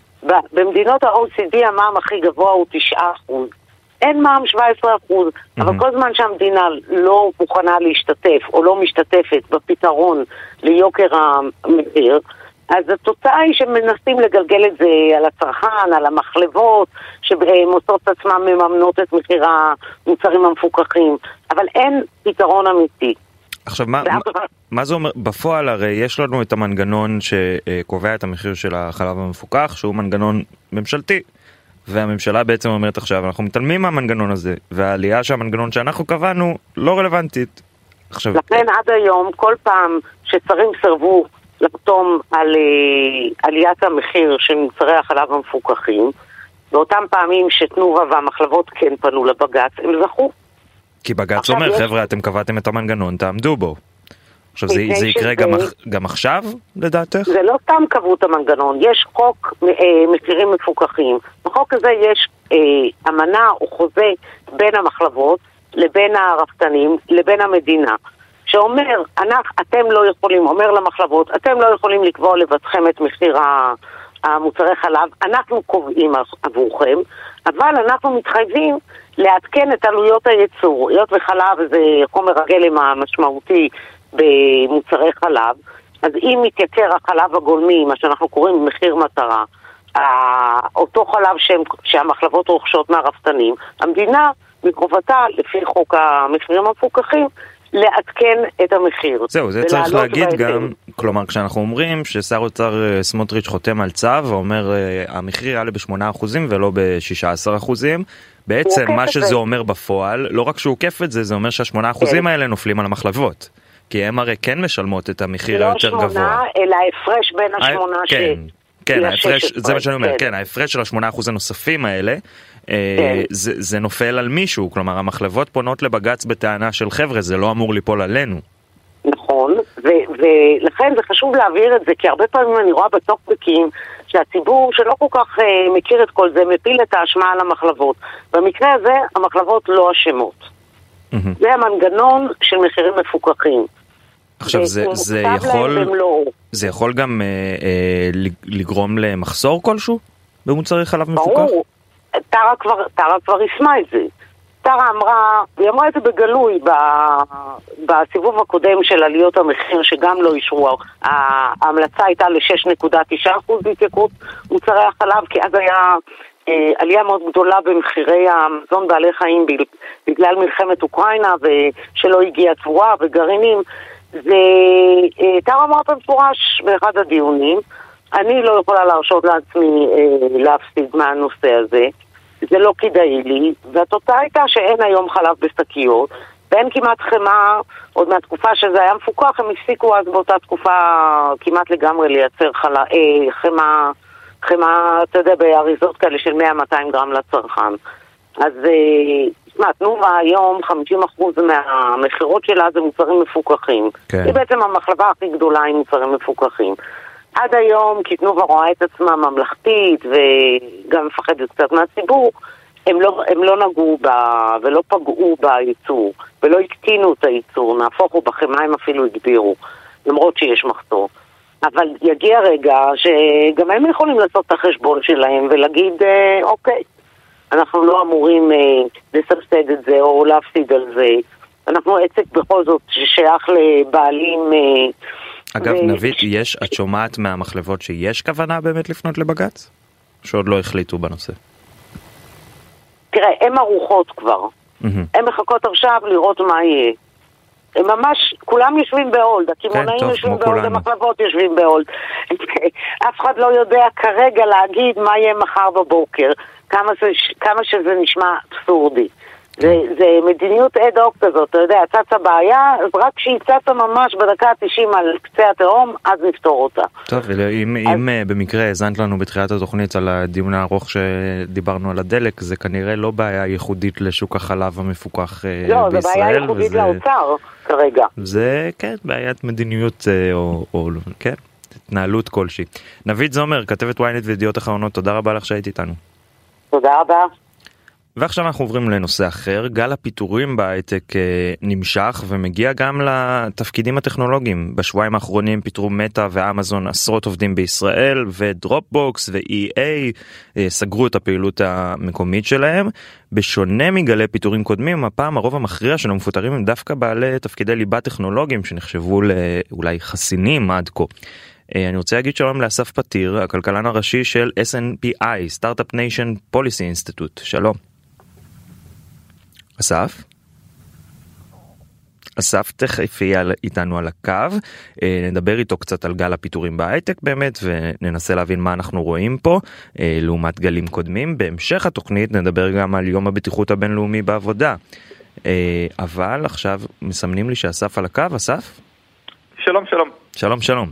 במדינות ה-OECD המע"מ הכי גבוה הוא 9%. אין מע"מ 17 אחוז, mm-hmm. אבל כל זמן שהמדינה לא מוכנה להשתתף או לא משתתפת בפתרון ליוקר המחיר, אז התוצאה היא שמנסים לגלגל את זה על הצרכן, על המחלבות, שמוצאות עצמן מממנות את מחיר המוצרים המפוקחים, אבל אין פתרון אמיתי. עכשיו, מה, מה, מה זה אומר? בפועל הרי יש לנו את המנגנון שקובע את המחיר של החלב המפוקח, שהוא מנגנון ממשלתי. והממשלה בעצם אומרת עכשיו אנחנו מתעלמים מהמנגנון הזה והעלייה שהמנגנון שאנחנו קבענו לא רלוונטית. עכשיו... לכן עד היום כל פעם ששרים סרבו לחתום על uh, עליית המחיר של מוצרי החלב המפוקחים באותם פעמים שתנובה והמחלבות כן פנו לבג"ץ הם זכו. כי בג"ץ אומר יש... חבר'ה אתם קבעתם את המנגנון תעמדו בו. עכשיו זה, זה יקרה גם, גם עכשיו לדעתך? זה לא סתם קבעו את המנגנון, יש חוק אה, מחירים מפוקחים. בחוק הזה יש אה, אמנה או חוזה בין המחלבות לבין הרפתנים לבין המדינה. שאומר, אנחנו, אתם לא יכולים, אומר למחלבות, אתם לא יכולים לקבוע לבדכם את מחיר המוצרי חלב, אנחנו קובעים עבורכם, אבל אנחנו מתחייבים לעדכן את עלויות הייצור. היות וחלב זה חומר הגלם המשמעותי במוצרי חלב, אז אם מתייקר החלב הגולמי, מה שאנחנו קוראים מחיר מטרה, אותו חלב שהם, שהמחלבות רוכשות מהרפתנים, המדינה מחובתה, לפי חוק המחירים המפוקחים, לעדכן את המחיר. זהו, זה צריך להגיד בהתאם. גם, כלומר כשאנחנו אומרים ששר אוצר אה, סמוטריץ' חותם על צו ואומר אה, המחיר יעלה ב-8% ולא ב-16%, בעצם מה שזה זה. אומר בפועל, לא רק שהוא עוקף את זה, זה אומר שה-8% כן. האלה נופלים על המחלבות. כי הם הרי כן משלמות את המחיר לא היותר גבוה. לא שמונה, אלא ההפרש בין השמונה ש... כן, כן, ההפרש, זה מה שאני אומר, כן, כן ההפרש של השמונה אחוז הנוספים האלה, אה, כן. זה, נופל על מישהו, כלומר המחלבות פונות לבג"ץ בטענה של חבר'ה, זה לא אמור ליפול עלינו. נכון, ולכן זה חשוב להבהיר את זה, כי הרבה פעמים אני רואה בטוקבקים שהציבור שלא כל כך uh, מכיר את כל זה, מפיל את האשמה על המחלבות. במקרה הזה המחלבות לא אשמות. Mm-hmm. זה המנגנון של מחירים מפוקחים. עכשיו זה, זה יכול, זה יכול גם אה, אה, לגרום למחסור כלשהו במוצרי חלב. מפוקח? ברור, טרה כבר, טרה כבר יישמה את זה. טרה אמרה, היא אמרה את זה בגלוי בסיבוב הקודם של עליות המחיר שגם לא אישרו, ההמלצה הייתה ל-6.9% בהתייקרות מוצרי החלב כי אז היה אה, עלייה מאוד גדולה במחירי המזון בעלי חיים בגלל מלחמת אוקראינה ושלא הגיעה תבואה וגרעינים וטרה אמרה במפורש באחד הדיונים, אני לא יכולה להרשות לעצמי אה, להפסיד מהנושא הזה, זה לא כדאי לי, והתוצאה הייתה שאין היום חלב בשקיות, ואין כמעט חמאה, עוד מהתקופה שזה היה מפוקח, הם הפסיקו אז באותה תקופה כמעט לגמרי לייצר חלה, אה, חמאה, חמאה, אתה יודע, באריזות כאלה של 100-200 גרם לצרכן. אז אה, תשמע, תנובה היום 50% מהמכירות שלה זה מוצרים מפוקחים. כן. היא בעצם המחלבה הכי גדולה עם מוצרים מפוקחים. עד היום, כי תנובה רואה את עצמה ממלכתית וגם מפחדת קצת מהציבור, הם לא, הם לא נגעו בה ולא פגעו בייצור ולא הקטינו את הייצור, נהפוך הוא בחמאה הם אפילו הגבירו, למרות שיש מחסור. אבל יגיע רגע שגם הם יכולים לעשות את החשבון שלהם ולהגיד, אה, אוקיי, אנחנו לא אמורים אה, לסבסד את זה או להפסיד על זה. אנחנו עסק בכל זאת ששייך לבעלים... אה, אגב, ו... נבית, יש, את שומעת מהמחלבות שיש כוונה באמת לפנות לבג"ץ? שעוד לא החליטו בנושא? תראה, הן ערוכות כבר. Mm-hmm. הן מחכות עכשיו לראות מה יהיה. הם ממש, כולם יושבים ב hold, הקמעונאים כן, יושבים ב hold, המחלבות יושבים ב hold. אף אחד לא יודע כרגע להגיד מה יהיה מחר בבוקר, כמה, זה, כמה שזה נשמע אבסורדי. זה, זה מדיניות אד הוק כזאת, אתה יודע, צצה בעיה, אז רק כשהיא צצה ממש בדקה ה-90 על קצה התהום, אז נפתור אותה. טוב, אם, אז... אם אה, במקרה האזנת לנו בתחילת התוכנית על הדיון הארוך שדיברנו על הדלק, זה כנראה לא בעיה ייחודית לשוק החלב המפוקח לא, בישראל. לא, זה בעיה ייחודית וזה... לאוצר כרגע. זה, כן, בעיית מדיניות אה, או, או כן, התנהלות כלשהי. נבית זומר, כתבת ynet וידיעות אחרונות, תודה רבה לך שהיית איתנו. תודה רבה. ועכשיו אנחנו עוברים לנושא אחר, גל הפיטורים בהייטק אה, נמשך ומגיע גם לתפקידים הטכנולוגיים. בשבועיים האחרונים פיטרו מטא ואמזון עשרות עובדים בישראל ודרופבוקס ו-EA אה, סגרו את הפעילות המקומית שלהם. בשונה מגלי פיטורים קודמים, הפעם הרוב המכריע של המפוטרים הם דווקא בעלי תפקידי ליבה טכנולוגיים שנחשבו לאולי חסינים עד כה. אה, אני רוצה להגיד שלום לאסף פתיר, הכלכלן הראשי של SNPI, Start-Up Nation Policy Institute. שלום. אסף? אסף תכף יהיה איתנו על הקו, אה, נדבר איתו קצת על גל הפיטורים בהייטק באמת וננסה להבין מה אנחנו רואים פה אה, לעומת גלים קודמים. בהמשך התוכנית נדבר גם על יום הבטיחות הבינלאומי בעבודה. אבל עכשיו מסמנים לי שאסף על הקו, אסף? שלום שלום. שלום שלום.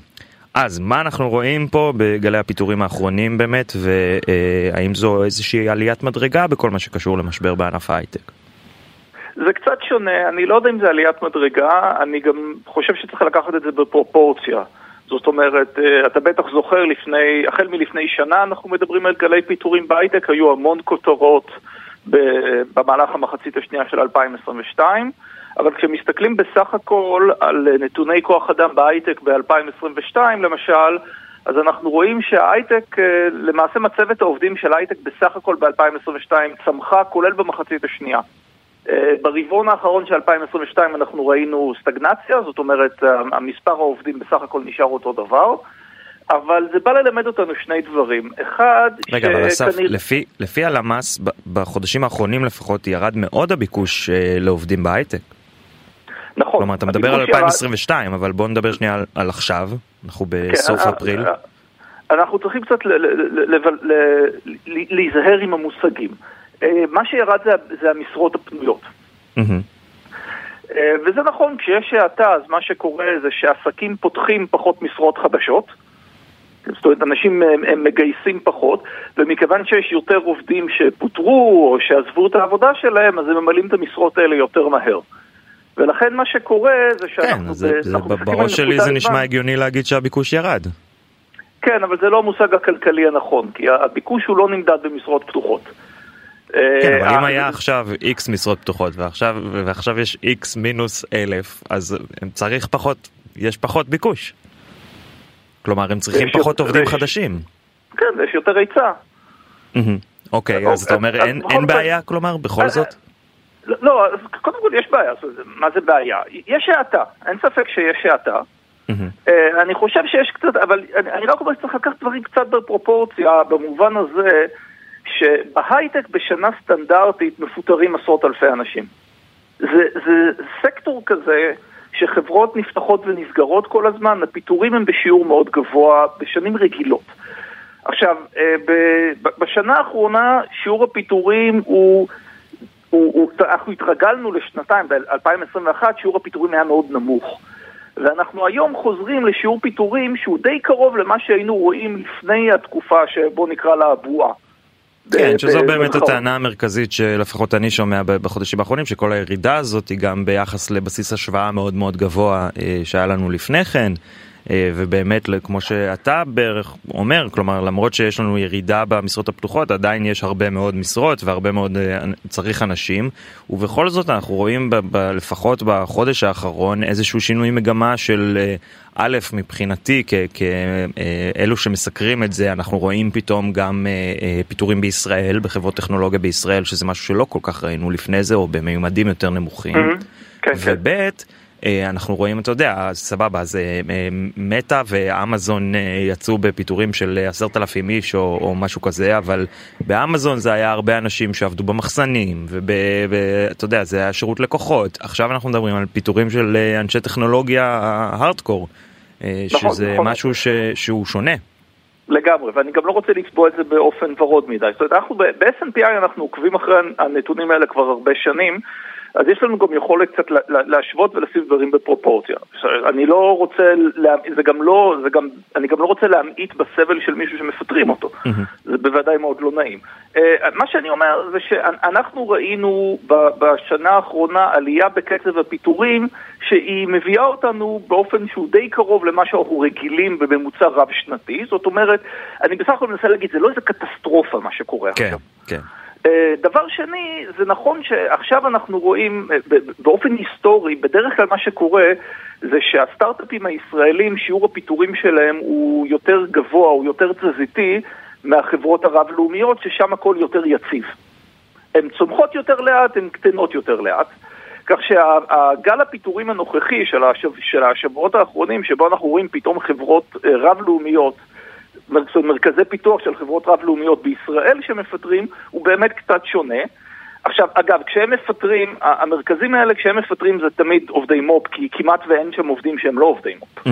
אז מה אנחנו רואים פה בגלי הפיטורים האחרונים באמת והאם זו איזושהי עליית מדרגה בכל מה שקשור למשבר בענף ההייטק? זה קצת שונה, אני לא יודע אם זה עליית מדרגה, אני גם חושב שצריך לקחת את זה בפרופורציה. זאת אומרת, אה, אתה בטח זוכר לפני, החל מלפני שנה אנחנו מדברים על גלי פיטורים בהייטק, היו המון כותרות במהלך המחצית השנייה של 2022, אבל כשמסתכלים בסך הכל על נתוני כוח אדם בהייטק ב-2022 למשל, אז אנחנו רואים שההייטק, אה, למעשה מצבת העובדים של ההייטק בסך הכל ב-2022 צמחה, כולל במחצית השנייה. אה, ברבעון האחרון של 2022 אנחנו ראינו סטגנציה, זאת אומרת המספר העובדים בסך הכל נשאר אותו דבר. אבל זה בא ללמד אותנו שני דברים. אחד, רגע, ש... אבל אסף, כנראה... לפי, לפי הלמ"ס, בחודשים האחרונים לפחות, ירד מאוד הביקוש אה, לעובדים בהייטק. נכון. כלומר, אתה מדבר על 2022, ירד... אבל בוא נדבר שנייה על, על עכשיו, אנחנו בסוף כן, אפריל. אנחנו צריכים קצת להיזהר עם המושגים. אה, מה שירד זה, זה המשרות הפנויות. אה, וזה נכון, כשיש האטה, אז מה שקורה זה שעסקים פותחים פחות משרות חדשות. זאת אומרת, אנשים הם, הם מגייסים פחות, ומכיוון שיש יותר עובדים שפוטרו או שעזבו את העבודה שלהם, אז הם ממלאים את המשרות האלה יותר מהר. ולכן מה שקורה זה שאנחנו... כן, זה, זה, בראש שלי זה נשמע הגיוני להגיד שהביקוש ירד. כן, אבל זה לא המושג הכלכלי הנכון, כי הביקוש הוא לא נמדד במשרות פתוחות. כן, אבל אם אה, היה עכשיו איקס משרות פתוחות ועכשיו, ועכשיו יש איקס מינוס אלף, אז צריך פחות, יש פחות ביקוש. כלומר, הם צריכים פחות עובדים חדשים. כן, יש יותר היצע. אוקיי, אז אתה אומר אין בעיה, כלומר, בכל אה, זאת? לא, לא קודם כל יש בעיה, מה זה בעיה? יש האטה, אין ספק שיש האטה. אה, אני חושב שיש קצת, אבל אני רק אומר שצריך לקחת דברים קצת בפרופורציה, במובן הזה שבהייטק בשנה סטנדרטית מפוטרים עשרות אלפי אנשים. זה, זה סקטור כזה שחברות נפתחות ונסגרות כל הזמן, הפיטורים הם בשיעור מאוד גבוה בשנים רגילות. עכשיו, אה, בשנה האחרונה שיעור הפיטורים הוא, הוא, הוא אנחנו התרגלנו לשנתיים, ב-2021 שיעור הפיטורים היה מאוד נמוך. ואנחנו היום חוזרים לשיעור פיטורים שהוא די קרוב למה שהיינו רואים לפני התקופה שבוא נקרא לה הבועה. כן, שזו באמת הטענה המרכזית שלפחות אני שומע בחודשים האחרונים, שכל הירידה הזאת היא גם ביחס לבסיס השוואה מאוד מאוד גבוה אה, שהיה לנו לפני כן. אה, ובאמת כמו שאתה בערך אומר כלומר למרות שיש לנו ירידה במשרות הפתוחות עדיין יש הרבה מאוד משרות והרבה מאוד אה, צריך אנשים ובכל זאת אנחנו רואים ב- ב- לפחות בחודש האחרון איזשהו שינוי מגמה של אה, א' מבחינתי כאלו שמסקרים את זה אנחנו רואים פתאום גם פיטורים בישראל בחברות טכנולוגיה בישראל שזה משהו שלא כל כך ראינו לפני זה או במימדים יותר נמוכים. Mm-hmm. כן, וב' כן. אה, אנחנו רואים, אתה יודע, סבבה, אז אה, מטא ואמזון אה, יצאו בפיטורים של עשרת אלפים איש או, או משהו כזה, אבל באמזון זה היה הרבה אנשים שעבדו במחסנים, ואתה יודע, זה היה שירות לקוחות. עכשיו אנחנו מדברים על פיטורים של אנשי טכנולוגיה הארדקור, נכון, שזה נכון. משהו ש, שהוא שונה. לגמרי, ואני גם לא רוצה לצבוע את זה באופן ורוד מדי. זאת אומרת, אנחנו ב-SNPI אנחנו עוקבים אחרי הנתונים האלה כבר הרבה שנים, אז יש לנו גם יכולת קצת להשוות ולשים דברים בפרופורציה. אני לא רוצה, זה גם לא, זה גם, אני גם לא רוצה להמעיט בסבל של מישהו שמפטרים אותו. זה בוודאי מאוד לא נעים. אה, מה שאני אומר זה שאנחנו ראינו בשנה האחרונה עלייה בקצב הפיטורים שהיא מביאה אותנו באופן שהוא די קרוב למה שאנחנו רגילים בממוצע רב-שנתי. זאת אומרת, אני בסך הכל מנסה להגיד, זה לא איזה קטסטרופה מה שקורה כן, עכשיו. כן. אה, דבר שני, זה נכון שעכשיו אנחנו רואים אה, באופן היסטורי, בדרך כלל מה שקורה זה שהסטארט-אפים הישראלים, שיעור הפיטורים שלהם הוא יותר גבוה, הוא יותר תזזיתי מהחברות הרב-לאומיות, ששם הכל יותר יציב. הן צומחות יותר לאט, הן קטנות יותר לאט. כך שהגל הפיטורים הנוכחי של השבועות האחרונים, שבו אנחנו רואים פתאום חברות אה, רב-לאומיות מרכזי פיתוח של חברות רב-לאומיות בישראל שמפטרים, הוא באמת קצת שונה. עכשיו, אגב, כשהם מפטרים, המרכזים האלה, כשהם מפטרים זה תמיד עובדי מו"פ, כי כמעט ואין שם עובדים שהם לא עובדי מו"פ.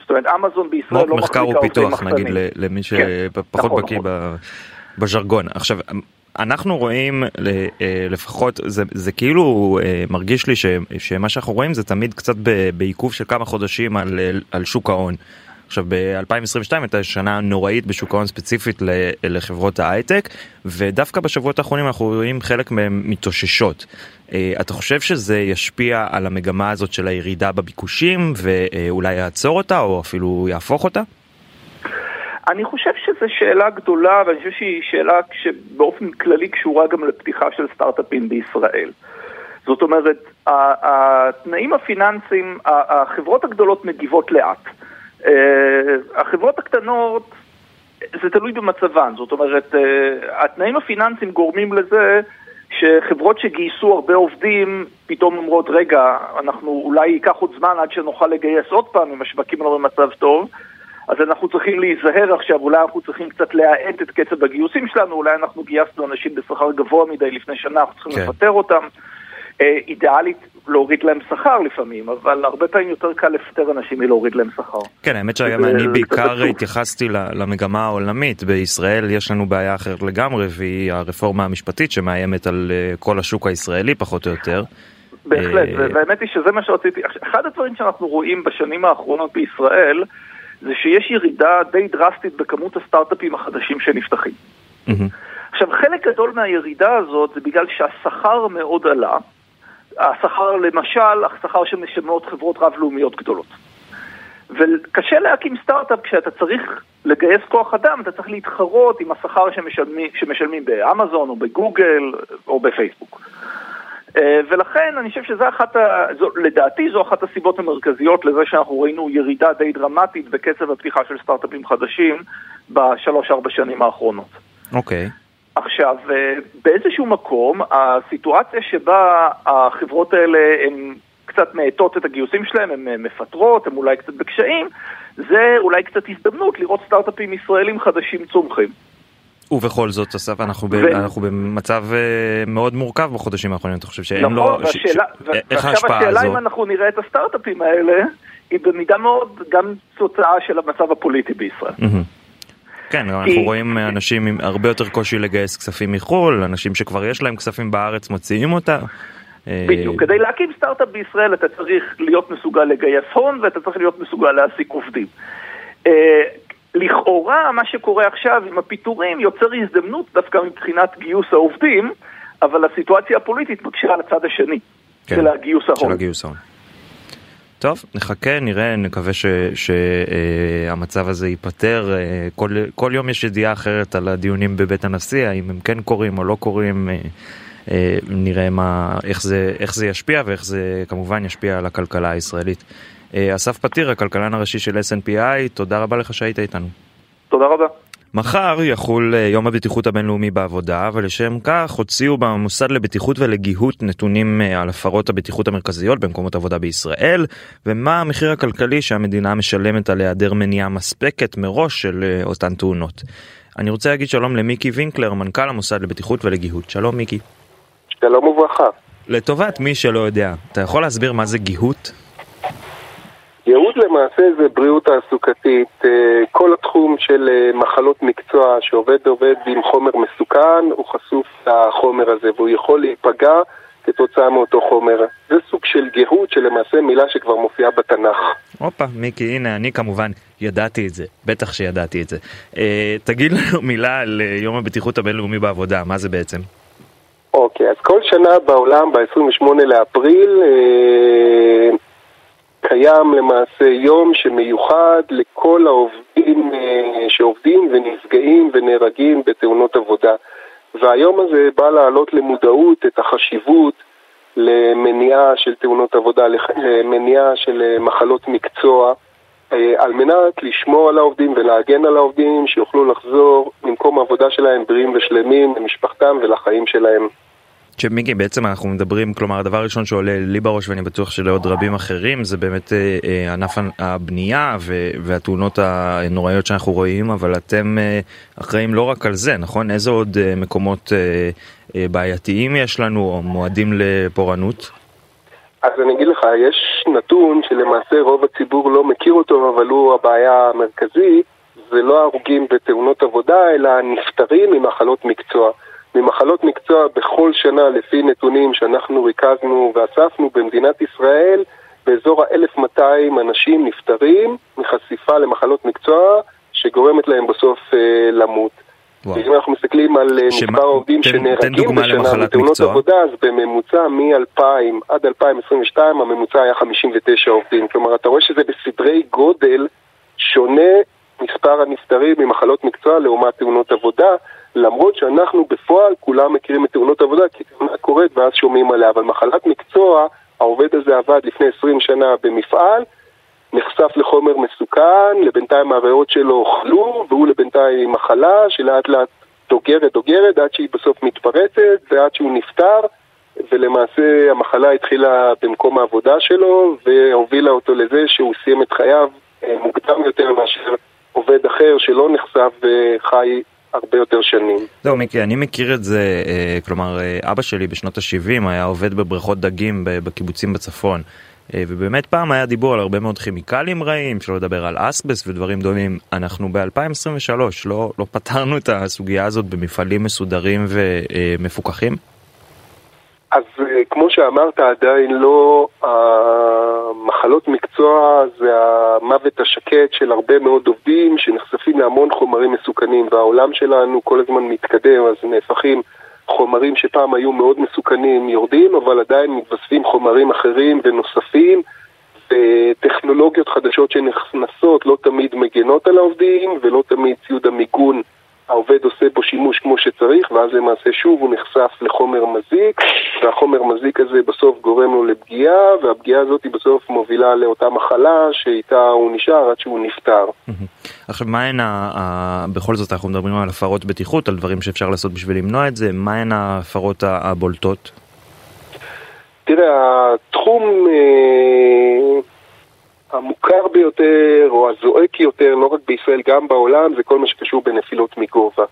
זאת אומרת, אמזון בישראל לא מחזיקה עובדי מחסנים. מחקר ופיתוח, נגיד, למי שפחות כן, בקיא נכון. בז'רגון. עכשיו, אנחנו רואים אה, לפחות זה, זה כאילו אה, מרגיש לי ש, שמה שאנחנו רואים זה תמיד קצת בעיכוב של כמה חודשים על, על שוק ההון. עכשיו ב-2022 הייתה שנה נוראית בשוק ההון ספציפית לחברות ההייטק ודווקא בשבועות האחרונים אנחנו רואים חלק מהן מתאוששות. אה, אתה חושב שזה ישפיע על המגמה הזאת של הירידה בביקושים ואולי יעצור אותה או אפילו יהפוך אותה? אני חושב שזו שאלה גדולה ואני חושב שהיא שאלה שבאופן כללי קשורה גם לפתיחה של סטארט-אפים בישראל. זאת אומרת, התנאים הפיננסיים, החברות הגדולות מגיבות לאט. אה, החברות הקטנות, זה תלוי במצבן, זאת אומרת, אה, התנאים הפיננסיים גורמים לזה שחברות שגייסו הרבה עובדים פתאום אומרות, רגע, אנחנו אולי ייקח עוד זמן עד שנוכל לגייס עוד פעם אם השווקים לא במצב טוב, אז אנחנו צריכים להיזהר עכשיו, אולי אנחנו צריכים קצת להאט את קצב הגיוסים שלנו, אולי אנחנו גייסנו אנשים בשכר גבוה מדי לפני שנה, אנחנו צריכים כן. לפטר אותם. אה, אידיאלית להוריד להם שכר לפעמים, אבל הרבה פעמים יותר קל לפטר אנשים מלהוריד להם שכר. כן, האמת שגם אני בעיקר התייחסתי למגמה העולמית. בישראל יש לנו בעיה אחרת לגמרי, והיא הרפורמה המשפטית שמאיימת על אה, כל השוק הישראלי פחות או יותר. בהחלט, אה, והאמת היא שזה מה שרציתי. אחד הדברים שאנחנו רואים בשנים האחרונות בישראל, זה שיש ירידה די דרסטית בכמות הסטארט-אפים החדשים שנפתחים. עכשיו, חלק גדול מהירידה הזאת זה בגלל שהשכר מאוד עלה. השכר, למשל, השכר שמשלמות חברות רב-לאומיות גדולות. וקשה להקים סטארט-אפ כשאתה צריך לגייס כוח אדם, אתה צריך להתחרות עם השכר שמשלמים, שמשלמים באמזון או בגוגל או בפייסבוק. אה, ולכן אני חושב שזה אחת, ה... זו, לדעתי זו אחת הסיבות המרכזיות לזה שאנחנו ראינו ירידה די דרמטית בקצב הפתיחה של סטארט-אפים חדשים בשלוש-ארבע שנים האחרונות. אוקיי. Okay. עכשיו, אה, באיזשהו מקום, הסיטואציה שבה החברות האלה הן קצת מאטות את הגיוסים שלהם, הן אה, מפטרות, הן אולי קצת בקשיים, זה אולי קצת הזדמנות לראות סטארט-אפים ישראלים חדשים צומחים. ובכל זאת, אסף, אנחנו, ו... ב, אנחנו במצב uh, מאוד מורכב בחודשים האחרונים, אתה חושב שאין נכון, לו... נכון, והשאלה, ש... ש... איך ההשפעה הזו? השאלה אם אנחנו נראה את הסטארט-אפים האלה, היא במידה מאוד גם תוצאה של המצב הפוליטי בישראל. Mm-hmm. כן, אנחנו רואים אנשים עם הרבה יותר קושי לגייס כספים מחו"ל, אנשים שכבר יש להם כספים בארץ מוציאים אותה. אה, בדיוק, כדי להקים סטארט-אפ בישראל אתה צריך להיות מסוגל לגייס הון ואתה צריך להיות מסוגל להעסיק עובדים. אה, לכאורה מה שקורה עכשיו עם הפיטורים יוצר הזדמנות דווקא מבחינת גיוס העובדים, אבל הסיטואציה הפוליטית מקשה על הצד השני, כן, של הגיוס ההון. של הגיוס ההון. טוב, נחכה, נראה, נקווה שהמצב הזה ייפתר. אה, כל, כל יום יש ידיעה אחרת על הדיונים בבית הנשיא, האם הם כן קורים או לא קורים. אה, אה, נראה מה, איך, זה, איך זה ישפיע ואיך זה כמובן ישפיע על הכלכלה הישראלית. אסף פתיר, הכלכלן הראשי של SNPI, תודה רבה לך שהיית איתנו. תודה רבה. מחר יחול אה, יום הבטיחות הבינלאומי בעבודה, ולשם כך הוציאו במוסד לבטיחות ולגיהות נתונים אה, על הפרות הבטיחות המרכזיות במקומות עבודה בישראל, ומה המחיר הכלכלי שהמדינה משלמת על היעדר מניעה מספקת מראש של אה, אותן תאונות. אני רוצה להגיד שלום למיקי וינקלר, מנכ"ל המוסד לבטיחות ולגיהות. שלום מיקי. שלום וברכה. לטובת מי שלא יודע, אתה יכול להסביר מה זה גיהות? ייעוד למעשה זה בריאות תעסוקתית, אה, כל התחום של אה, מחלות מקצוע שעובד עובד עם חומר מסוכן, הוא חשוף לחומר הזה והוא יכול להיפגע כתוצאה מאותו חומר. זה סוג של גאות שלמעשה מילה שכבר מופיעה בתנ"ך. הופה, מיקי, הנה, אני כמובן ידעתי את זה, בטח שידעתי את זה. אה, תגיד לנו מילה על אה, יום הבטיחות הבינלאומי בעבודה, מה זה בעצם? אוקיי, אז כל שנה בעולם, ב-28 לאפריל, אה, קיים למעשה יום שמיוחד לכל העובדים אה, שעובדים ונפגעים ונהרגים בתאונות עבודה. והיום הזה בא להעלות למודעות את החשיבות למניעה של תאונות עבודה, למניעה של אה, מחלות מקצוע, אה, על מנת לשמור על העובדים ולהגן על העובדים שיוכלו לחזור ממקום העבודה שלהם בריאים ושלמים למשפחתם ולחיים שלהם. שמיקי בעצם אנחנו מדברים כלומר הדבר הראשון שעולה לי בראש ואני בטוח שלעוד רבים אחרים זה באמת אה, אה, ענף הבנייה והתאונות הנוראיות שאנחנו רואים אבל אתם אה, אחראים לא רק על זה נכון איזה עוד מקומות בעייתיים יש לנו או מועדים לפורענות? אז אני אגיד לך יש נתון שלמעשה רוב הציבור לא מכיר אותו אבל הוא הבעיה המרכזית זה לא הרוגים בתאונות עבודה אלא נפטרים ממחלות מקצוע. ממחלות מקצוע בכל שנה לפי נתונים שאנחנו ריכזנו ואספנו במדינת ישראל באזור ה-1200 אנשים נפטרים מחשיפה למחלות מקצוע שגורמת להם בסוף אה, למות. אם אנחנו מסתכלים על אה, שמה, מספר העובדים שנהרגים בשנה בתאונות עבודה, אז בממוצע מ-2000 עד 2022 הממוצע היה 59 עובדים. כלומר, אתה רואה שזה בסדרי גודל שונה מספר הנפטרים ממחלות מקצוע לעומת תאונות עבודה. למרות שאנחנו בפועל כולם מכירים את תאונות עבודה כי תאונה קורית ואז שומעים עליה, אבל מחלת מקצוע, העובד הזה עבד לפני 20 שנה במפעל, נחשף לחומר מסוכן, לבינתיים הריאות שלו אוכלו, והוא לבינתיים מחלה שלאט לאט דוגרת דוגרת עד שהיא בסוף מתפרצת ועד שהוא נפטר ולמעשה המחלה התחילה במקום העבודה שלו והובילה אותו לזה שהוא סיים את חייו אה, מוקדם יותר מאשר עובד אחר שלא נחשף וחי הרבה יותר שנים. זהו מיקי, אני מכיר את זה, אה, כלומר אה, אבא שלי בשנות ה-70 היה עובד בבריכות דגים בקיבוצים בצפון. אה, ובאמת פעם היה דיבור על הרבה מאוד כימיקלים רעים, שלא לדבר על אסבס ודברים דומים. אנחנו ב-2023 לא, לא פתרנו את הסוגיה הזאת במפעלים מסודרים ומפוקחים? אז כמו שאמרת, עדיין לא, המחלות מקצוע זה המוות השקט של הרבה מאוד עובדים שנחשפים להמון חומרים מסוכנים, והעולם שלנו כל הזמן מתקדם, אז נהפכים חומרים שפעם היו מאוד מסוכנים יורדים, אבל עדיין מתווספים חומרים אחרים ונוספים, וטכנולוגיות חדשות שנכנסות לא תמיד מגנות על העובדים, ולא תמיד ציוד המיגון העובד עושה בו שימוש כמו שצריך, ואז למעשה שוב הוא נחשף לחומר מזיק, והחומר מזיק הזה בסוף גורם לו לפגיעה, והפגיעה הזאת בסוף מובילה לאותה מחלה שאיתה הוא נשאר עד שהוא נפטר. עכשיו, מה הן, ה... בכל זאת אנחנו מדברים על הפרות בטיחות, על דברים שאפשר לעשות בשביל למנוע את זה, מה הן ההפרות הבולטות? תראה, התחום... המוכר ביותר או הזועק יותר, לא רק בישראל, גם בעולם, זה כל מה שקשור בנפילות מגובה.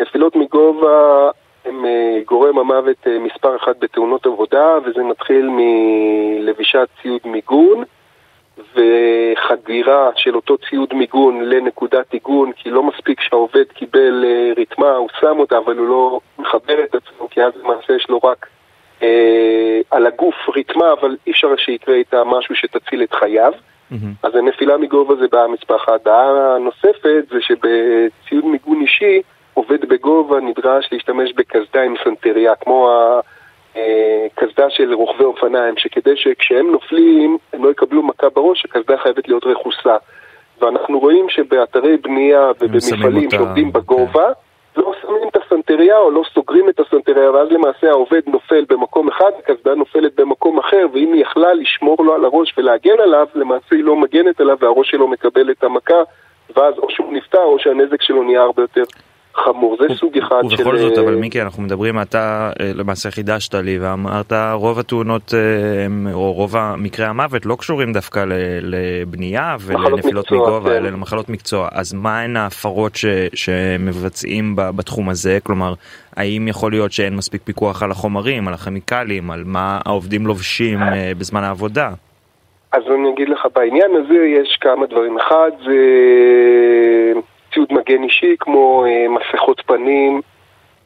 נפילות מגובה הם אה, גורם המוות אה, מספר אחת בתאונות עבודה, וזה מתחיל מלבישת ציוד מיגון וחדירה של אותו ציוד מיגון לנקודת עיגון, כי לא מספיק שהעובד קיבל אה, ריתמה, הוא שם אותה, אבל הוא לא מחבר את עצמו, כי אז למעשה יש לו רק על הגוף ריתמה, אבל אי אפשר שיקרה איתה משהו שתציל את חייו. Mm-hmm. אז הנפילה מגובה זה בעיה מספר אחת. בעיה נוספת זה שבציוד מיגון אישי, עובד בגובה נדרש להשתמש בקסדה עם סנטריה, כמו הקסדה של רוכבי אופניים, שכדי שכשהם נופלים הם לא יקבלו מכה בראש, הקסדה חייבת להיות רכוסה. ואנחנו רואים שבאתרי בנייה ובמפעלים שעובדים בגובה, okay. לא שמים את הסנטריה או לא סוגרים את הסנטריה ואז למעשה העובד נופל במקום אחד, הקסדה נופלת במקום אחר ואם היא יכלה לשמור לו על הראש ולהגן עליו, למעשה היא לא מגנת עליו והראש שלו מקבל את המכה ואז או שהוא נפטר או שהנזק שלו נהיה הרבה יותר חמור, זה סוג אחד של... ובכל זאת, אבל מיקי, אנחנו מדברים, אתה אה, למעשה חידשת לי ואמרת רוב התאונות, אה, או רוב מקרי המוות לא קשורים דווקא לבנייה ולנפילות מגובה, כן. אלא למחלות מקצוע. אז מה הן ההפרות ש, שמבצעים בתחום הזה? כלומר, האם יכול להיות שאין מספיק פיקוח על החומרים, על הכימיקלים, על מה העובדים לובשים אה, בזמן העבודה? אז אני אגיד לך, בעניין הזה יש כמה דברים. אחד זה ציוד מגן אישי כמו אה, מסכות פנים,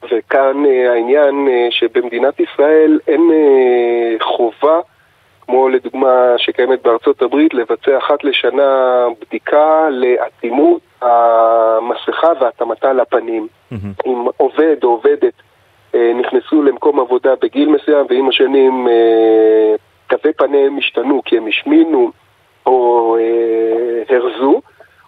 וכאן אה, העניין אה, שבמדינת ישראל אין חובה, כמו לדוגמה שקיימת בארצות הברית, לבצע אחת לשנה בדיקה לאטימות המסכה והתאמתה לפנים. Mm-hmm. אם עובד או עובדת נכנסו למקום עבודה בגיל מסוים ועם השנים תווי פניהם השתנו כי הם השמינו או הרזו,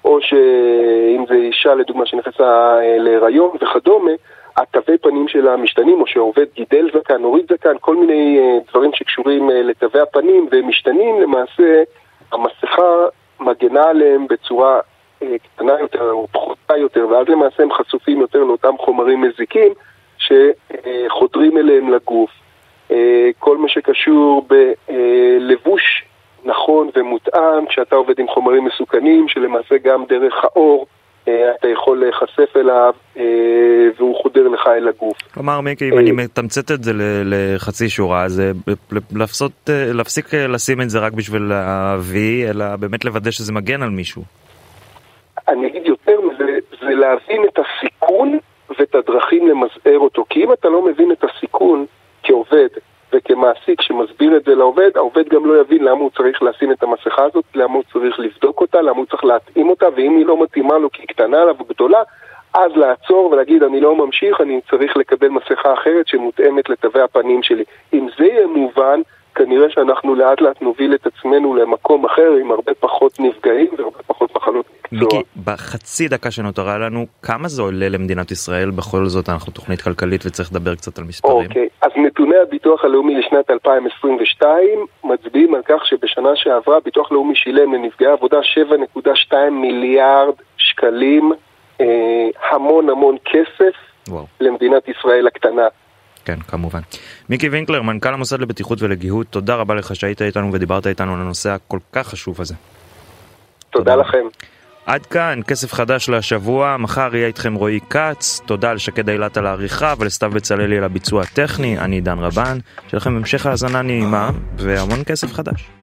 או שאם זה אישה לדוגמה שנכנסה אה, להיריון וכדומה, התווי פנים שלה משתנים, או שעובד גידל זקן, הוריד זקן, כל מיני אה, דברים שקשורים אה, לתווי הפנים, והם משתנים למעשה, המסכה מגנה עליהם בצורה קטנה יותר או פחותה יותר, ואז למעשה הם חשופים יותר לאותם חומרים מזיקים שחודרים אליהם לגוף. כל מה שקשור בלבוש נכון ומותאם, כשאתה עובד עם חומרים מסוכנים, שלמעשה גם דרך האור אה, אתה יכול להיחשף אליו אה, והוא חודר לך אל הגוף. כלומר מיקי, אם אני מתמצת את זה לחצי שורה, זה לפסות, להפסיק לשים את זה רק בשביל ה-V, אלא באמת לוודא שזה מגן על מישהו. אני אגיד יותר מזה, זה להבין את הסיכון ואת הדרכים למזער אותו. כי אם אתה לא מבין את הסיכון, כעובד וכמעסיק שמסביר את זה לעובד, העובד גם לא יבין למה הוא צריך לשים את המסכה הזאת, למה הוא צריך לבדוק אותה, למה הוא צריך להתאים אותה, ואם היא לא מתאימה לו כי היא קטנה עליו וגדולה, אז לעצור ולהגיד אני לא ממשיך, אני צריך לקבל מסכה אחרת שמותאמת לתווי הפנים שלי. אם זה יהיה מובן, כנראה שאנחנו לאט לאט נוביל את עצמנו למקום אחר עם הרבה פחות נפגעים והרבה פחות מחלות מקצוע. מיקי, בחצי דקה שנותרה לנו, כמה זה עולה למדינת ישראל? בכל זאת אנחנו תוכנית כלכלית וצריך לדבר קצת על מספרים. אוקיי, אז נתוני הביטוח הלאומי לשנת 2022 מצביעים על כך שבשנה שעברה ביטוח לאומי שילם לנפגעי עבודה 7.2 מיליארד שקלים, אה, המון המון כסף וואו. למדינת ישראל הקטנה. כן, כמובן. מיקי וינקלר, מנכ"ל המוסד לבטיחות ולגיהות, תודה רבה לך שהיית איתנו ודיברת איתנו על הנושא הכל כך חשוב הזה. תודה, תודה לכם. עד כאן, כסף חדש להשבוע, מחר יהיה איתכם רועי כץ, תודה לשקד אילת על העריכה ולסתיו בצללי על הביצוע הטכני, אני עידן רבן, שיהיה לכם המשך האזנה נעימה והמון כסף חדש.